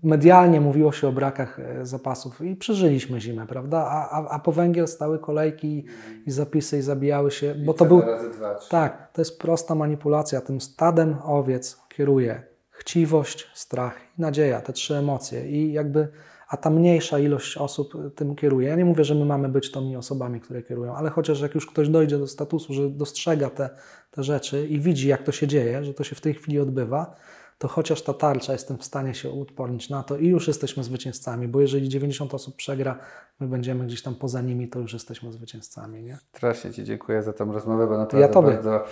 medialnie mówiło się o brakach e, zapasów i przeżyliśmy zimę, prawda? A, a, a po węgiel stały kolejki i zapisy i zabijały się, bo to był... Dwa, tak, to jest prosta manipulacja. Tym stadem owiec kieruje chciwość, strach i nadzieja, te trzy emocje i jakby a ta mniejsza ilość osób tym kieruje. Ja nie mówię, że my mamy być tymi osobami, które kierują, ale chociaż jak już ktoś dojdzie do statusu, że dostrzega te, te rzeczy i widzi, jak to się dzieje, że to się w tej chwili odbywa, to chociaż ta tarcza jestem w stanie się uodpornić na to i już jesteśmy zwycięzcami, bo jeżeli 90 osób przegra, my będziemy gdzieś tam poza nimi, to już jesteśmy zwycięzcami. Nie? Strasznie Ci dziękuję za tę rozmowę, bo naprawdę ja bardzo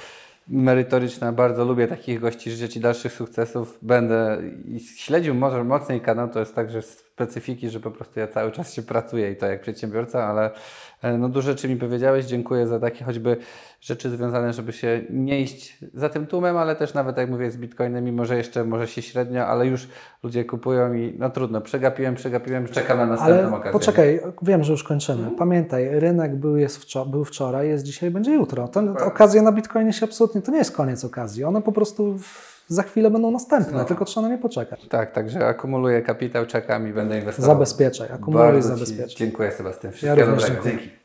merytoryczna. Bardzo lubię takich gości. Życzę Ci dalszych sukcesów. Będę śledził może mocniej kanał. To jest także specyfiki, że po prostu ja cały czas się pracuję i to jak przedsiębiorca, ale e, no dużo rzeczy mi powiedziałeś. Dziękuję za takie choćby rzeczy związane, żeby się nie iść za tym tłumem, ale też nawet jak mówię z Bitcoinem, mimo że jeszcze może się średnio, ale już ludzie kupują i no trudno, przegapiłem, przegapiłem, czekam na następną ale okazję. Poczekaj, wiem, że już kończymy. Pamiętaj, rynek był, jest wczor- był wczoraj, jest dzisiaj, będzie jutro. To, to okazja na Bitcoinie się absolutnie, to nie jest koniec okazji. One po prostu za chwilę będą następne, no. tylko trzeba na nie poczekać. Tak, także akumuluję kapitał, czekam i będę inwestował. Zabezpieczaj, akumuluj i zabezpieczaj. Dziękuję Sebastian. Wszystkiego ja dobrego. Dzięki.